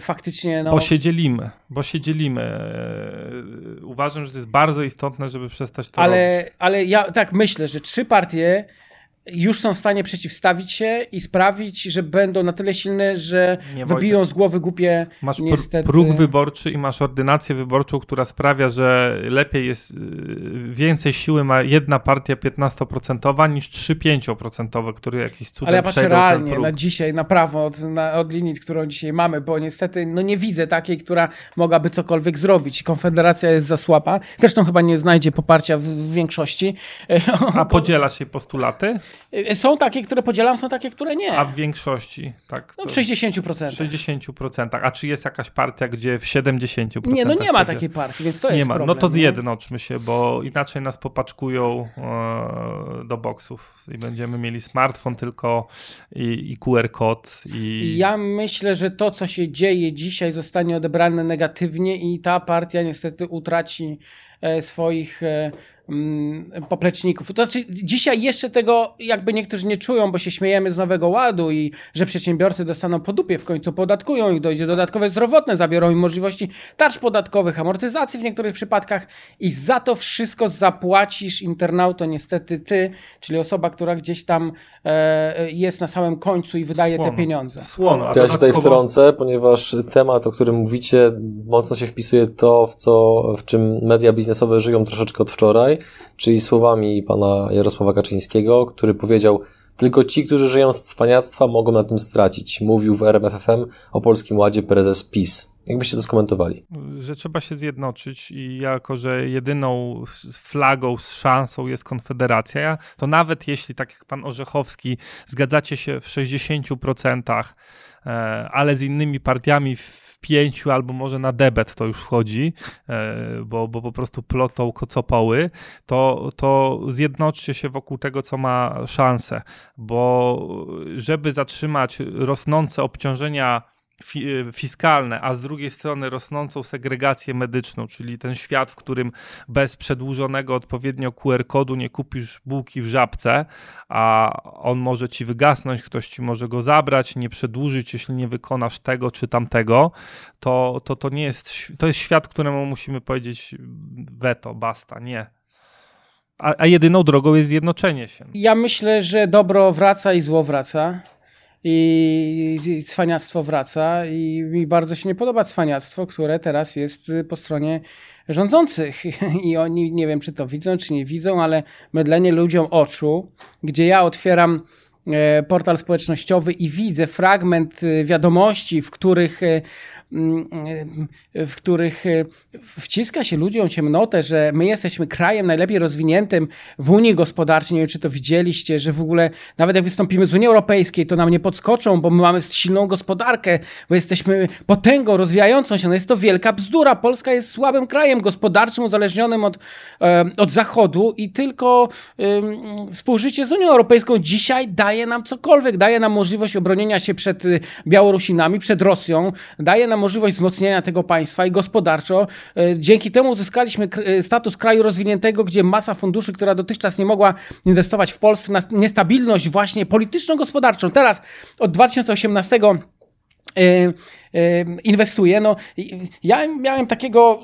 faktycznie... No... Bo się dzielimy, bo się dzielimy. Uważam, że to jest bardzo istotne, żeby przestać to ale, robić. Ale ja tak myślę, że trzy partie już są w stanie przeciwstawić się i sprawić, że będą na tyle silne, że nie, wybiją z głowy głupie Masz niestety... próg wyborczy i masz ordynację wyborczą, która sprawia, że lepiej jest, y, więcej siły ma jedna partia 15% niż 3-5%, które jakiś cudem Ale ja patrzę realnie na dzisiaj, na prawo od, na, od linii, którą dzisiaj mamy, bo niestety no nie widzę takiej, która mogłaby cokolwiek zrobić. Konfederacja jest za słaba. Zresztą chyba nie znajdzie poparcia w, w większości. A podzielasz jej postulaty? Y, są takie, które podzielam, są takie, które nie. A w większości, tak? No w 60%. W 60%. A czy jest jakaś partia, gdzie w 70%? Nie, no nie ma takiej partii, więc to nie jest ma. problem. No to zjednoczmy się, bo inaczej nas popaczkują e, do boksów i będziemy mieli smartfon tylko i, i QR kod. I... Ja myślę, że to, co się dzieje dzisiaj zostanie odebrane negatywnie i ta partia niestety utraci e, swoich e, popleczników. To znaczy, dzisiaj jeszcze tego jakby niektórzy nie czują, bo się śmiejemy z Nowego Ładu i że przedsiębiorcy dostaną po dupie, w końcu podatkują i dojdzie dodatkowe zdrowotne, zabiorą im możliwości tarcz podatkowych, amortyzacji w niektórych przypadkach i za to wszystko zapłacisz internauto niestety ty, czyli osoba, która gdzieś tam e, jest na samym końcu i wydaje Słono. te pieniądze. Słono. To ja się tutaj wtrącę, ponieważ temat, o którym mówicie, mocno się wpisuje to, w, co, w czym media biznesowe żyją troszeczkę od wczoraj czyli słowami pana Jarosława Kaczyńskiego, który powiedział, tylko ci, którzy żyją z cwaniactwa, mogą na tym stracić. Mówił w RMFFM o Polskim Ładzie prezes PiS. Jakbyście to skomentowali? Że trzeba się zjednoczyć i jako, że jedyną flagą z szansą jest Konfederacja, to nawet jeśli, tak jak pan Orzechowski, zgadzacie się w 60%, e, ale z innymi partiami w pięciu albo może na debet to już wchodzi, e, bo, bo po prostu plotą kocopoły, to, to zjednoczcie się wokół tego, co ma szansę, bo żeby zatrzymać rosnące obciążenia fiskalne, a z drugiej strony rosnącą segregację medyczną, czyli ten świat, w którym bez przedłużonego odpowiednio QR-kodu nie kupisz bułki w żabce, a on może ci wygasnąć, ktoś ci może go zabrać, nie przedłużyć, jeśli nie wykonasz tego czy tamtego, to, to, to nie jest, to jest świat, któremu musimy powiedzieć weto, basta, nie. A, a jedyną drogą jest zjednoczenie się. Ja myślę, że dobro wraca i zło wraca i, i cwaniactwo wraca i mi bardzo się nie podoba cwaniactwo, które teraz jest po stronie rządzących. I oni nie wiem czy to widzą czy nie widzą, ale mydlenie ludziom oczu, gdzie ja otwieram e, portal społecznościowy i widzę fragment e, wiadomości, w których Mm, w których e, wciska się ludziom ciemnotę, że my jesteśmy krajem najlepiej rozwiniętym w Unii Gospodarczej. Nie wiem, czy to widzieliście, że w ogóle nawet jak wystąpimy z Unii Europejskiej, to nam nie podskoczą, bo my mamy silną gospodarkę, bo jesteśmy potęgą rozwijającą się. No jest to wielka bzdura. Polska jest słabym krajem gospodarczym, uzależnionym od, e, od Zachodu i tylko um, współżycie z Unią Europejską dzisiaj daje nam cokolwiek. Daje nam możliwość obronienia się przed Białorusinami, przed Rosją, daje nam możliwość wzmocnienia tego państwa i gospodarczo. E, dzięki temu uzyskaliśmy e, status kraju rozwiniętego, gdzie masa funduszy, która dotychczas nie mogła inwestować w Polsce na niestabilność właśnie polityczno-gospodarczą. Teraz od 2018 inwestuje. No, ja miałem takiego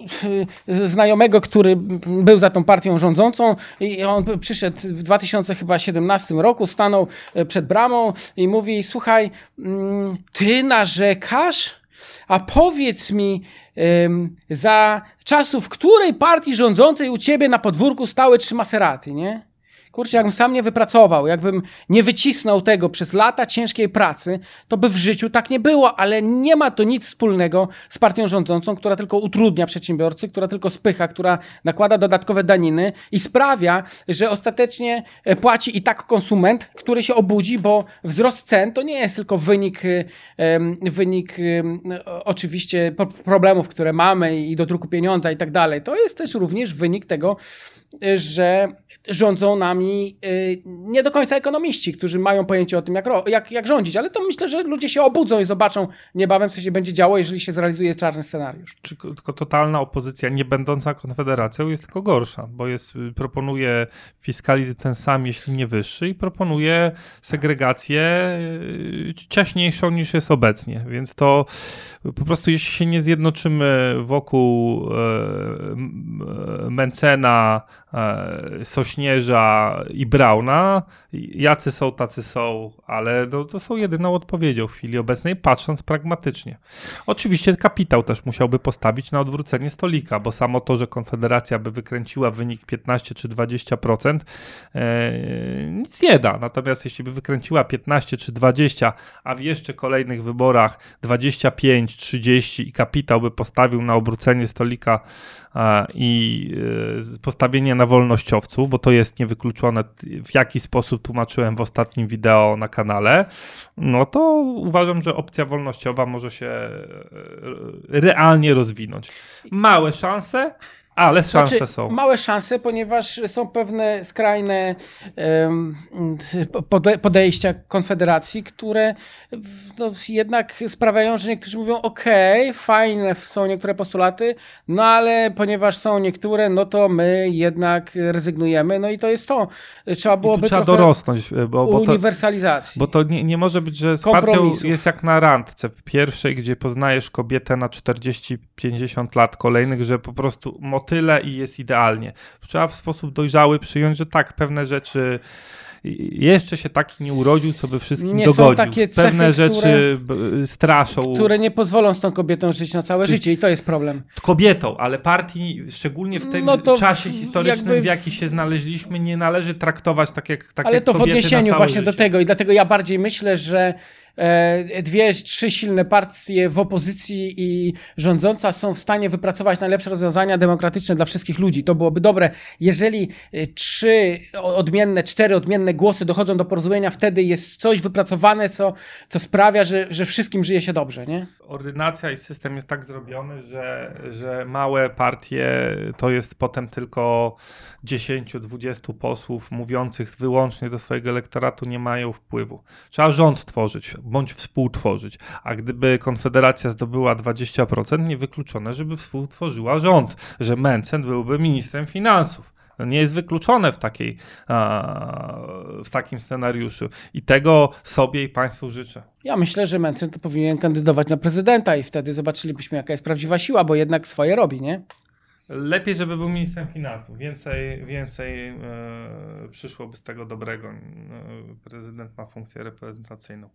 znajomego, który był za tą partią rządzącą i on przyszedł w 2017 roku, stanął e, przed bramą i mówi, słuchaj, mm, ty narzekasz? A powiedz mi, za czasów której partii rządzącej u ciebie na podwórku stały trzy Maseraty, nie? Kurczę, jakbym sam nie wypracował, jakbym nie wycisnął tego przez lata ciężkiej pracy, to by w życiu tak nie było, ale nie ma to nic wspólnego z partią rządzącą, która tylko utrudnia przedsiębiorcy, która tylko spycha, która nakłada dodatkowe daniny i sprawia, że ostatecznie e, płaci i tak konsument, który się obudzi, bo wzrost cen to nie jest tylko wynik, e, wynik e, oczywiście problemów, które mamy i do druku pieniądza i tak dalej. To jest też również wynik tego, że rządzą nami czasami y, nie do końca ekonomiści, którzy mają pojęcie o tym, jak, jak, jak rządzić, ale to myślę, że ludzie się obudzą i zobaczą niebawem, co się będzie działo, jeżeli się zrealizuje czarny scenariusz. Czy, tylko totalna opozycja, nie będąca konfederacją, jest tylko gorsza, bo jest, y, proponuje fiskalizm ten sam, jeśli nie wyższy i proponuje segregację y, ciaśniejszą niż jest obecnie, więc to po prostu jeśli się nie zjednoczymy wokół e, Mencena, e, Sośnierza i Brauna, jacy są, tacy są, ale no, to są jedyną odpowiedzią w chwili obecnej, patrząc pragmatycznie. Oczywiście kapitał też musiałby postawić na odwrócenie stolika, bo samo to, że Konfederacja by wykręciła wynik 15 czy 20%, e, nic nie da. Natomiast jeśli by wykręciła 15 czy 20, a w jeszcze kolejnych wyborach 25, 30 i kapitał by postawił na obrócenie stolika i e, postawienie na wolnościowców, bo to jest niewykluczone, w jaki sposób tłumaczyłem w ostatnim wideo na kanale, no to uważam, że opcja wolnościowa może się e, realnie rozwinąć. Małe szanse, ale szanse znaczy, są. Małe szanse, ponieważ są pewne skrajne podejścia Konfederacji, które no, jednak sprawiają, że niektórzy mówią: OK, fajne są niektóre postulaty, no ale ponieważ są niektóre, no to my jednak rezygnujemy. No i to jest to. Trzeba byłoby trzeba dorosnąć, bo, bo uniwersalizacji. To, bo to nie, nie może być, że z partią jest jak na randce w pierwszej, gdzie poznajesz kobietę na 40-50 lat kolejnych, że po prostu tyle i jest idealnie. Trzeba w sposób dojrzały przyjąć, że tak, pewne rzeczy jeszcze się taki nie urodził, co by wszystkim nie dogodził. Są takie cechy, Pewne rzeczy które, straszą. Które nie pozwolą z tą kobietą żyć na całe życie i to jest problem. Kobietą, ale partii, szczególnie w tym no czasie historycznym, w jaki się znaleźliśmy, nie należy traktować tak jak tak Ale jak to w odniesieniu właśnie życie. do tego i dlatego ja bardziej myślę, że dwie, trzy silne partie w opozycji i rządząca są w stanie wypracować najlepsze rozwiązania demokratyczne dla wszystkich ludzi. To byłoby dobre. Jeżeli e, trzy odmienne, cztery odmienne głosy dochodzą do porozumienia, wtedy jest coś wypracowane, co, co sprawia, że, że wszystkim żyje się dobrze, nie? Ordynacja i system jest tak zrobiony, że, że małe partie to jest potem tylko 10-20 posłów mówiących wyłącznie do swojego elektoratu nie mają wpływu. Trzeba rząd tworzyć, bądź współtworzyć. A gdyby Konfederacja zdobyła 20%, niewykluczone, żeby współtworzyła rząd, że Mencen byłby ministrem finansów. No nie jest wykluczone w, takiej, w takim scenariuszu. I tego sobie i Państwu życzę. Ja myślę, że Mencen to powinien kandydować na prezydenta i wtedy zobaczylibyśmy, jaka jest prawdziwa siła, bo jednak swoje robi, nie? Lepiej, żeby był ministrem finansów. Więcej, więcej e, przyszłoby z tego dobrego. E, prezydent ma funkcję reprezentacyjną.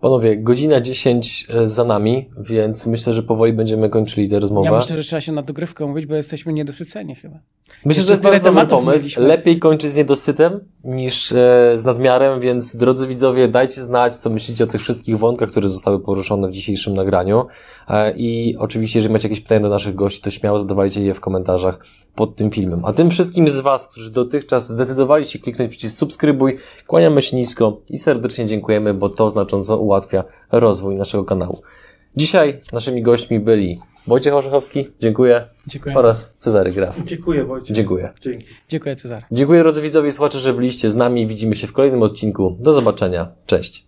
Panowie, godzina 10 e, za nami, więc myślę, że powoli będziemy kończyli tę rozmowę. Ja myślę, że trzeba się na dogrywkę umówić, bo jesteśmy niedosyceni chyba. Myślę, że to jest bardzo dobry pomysł. Mieliśmy. Lepiej kończyć z niedosytem niż e, z nadmiarem, więc drodzy widzowie, dajcie znać, co myślicie o tych wszystkich wątkach, które zostały poruszone w dzisiejszym nagraniu. E, I oczywiście, jeżeli macie jakieś pytania do naszych gości, to śmiało zadawajcie je w komentarzach pod tym filmem. A tym wszystkim z Was, którzy dotychczas zdecydowali się kliknąć przycisk subskrybuj, kłaniamy się nisko i serdecznie dziękujemy, bo to znacząco ułatwia rozwój naszego kanału. Dzisiaj naszymi gośćmi byli Wojciech Orzechowski, dziękuję. Dziękuję. Oraz Cezary Graf. Dziękuję Wojciech. Dziękuję. Dzięki. Dziękuję Cezary. Dziękuję drodzy widzowie i słuchacze, że byliście z nami. Widzimy się w kolejnym odcinku. Do zobaczenia. Cześć.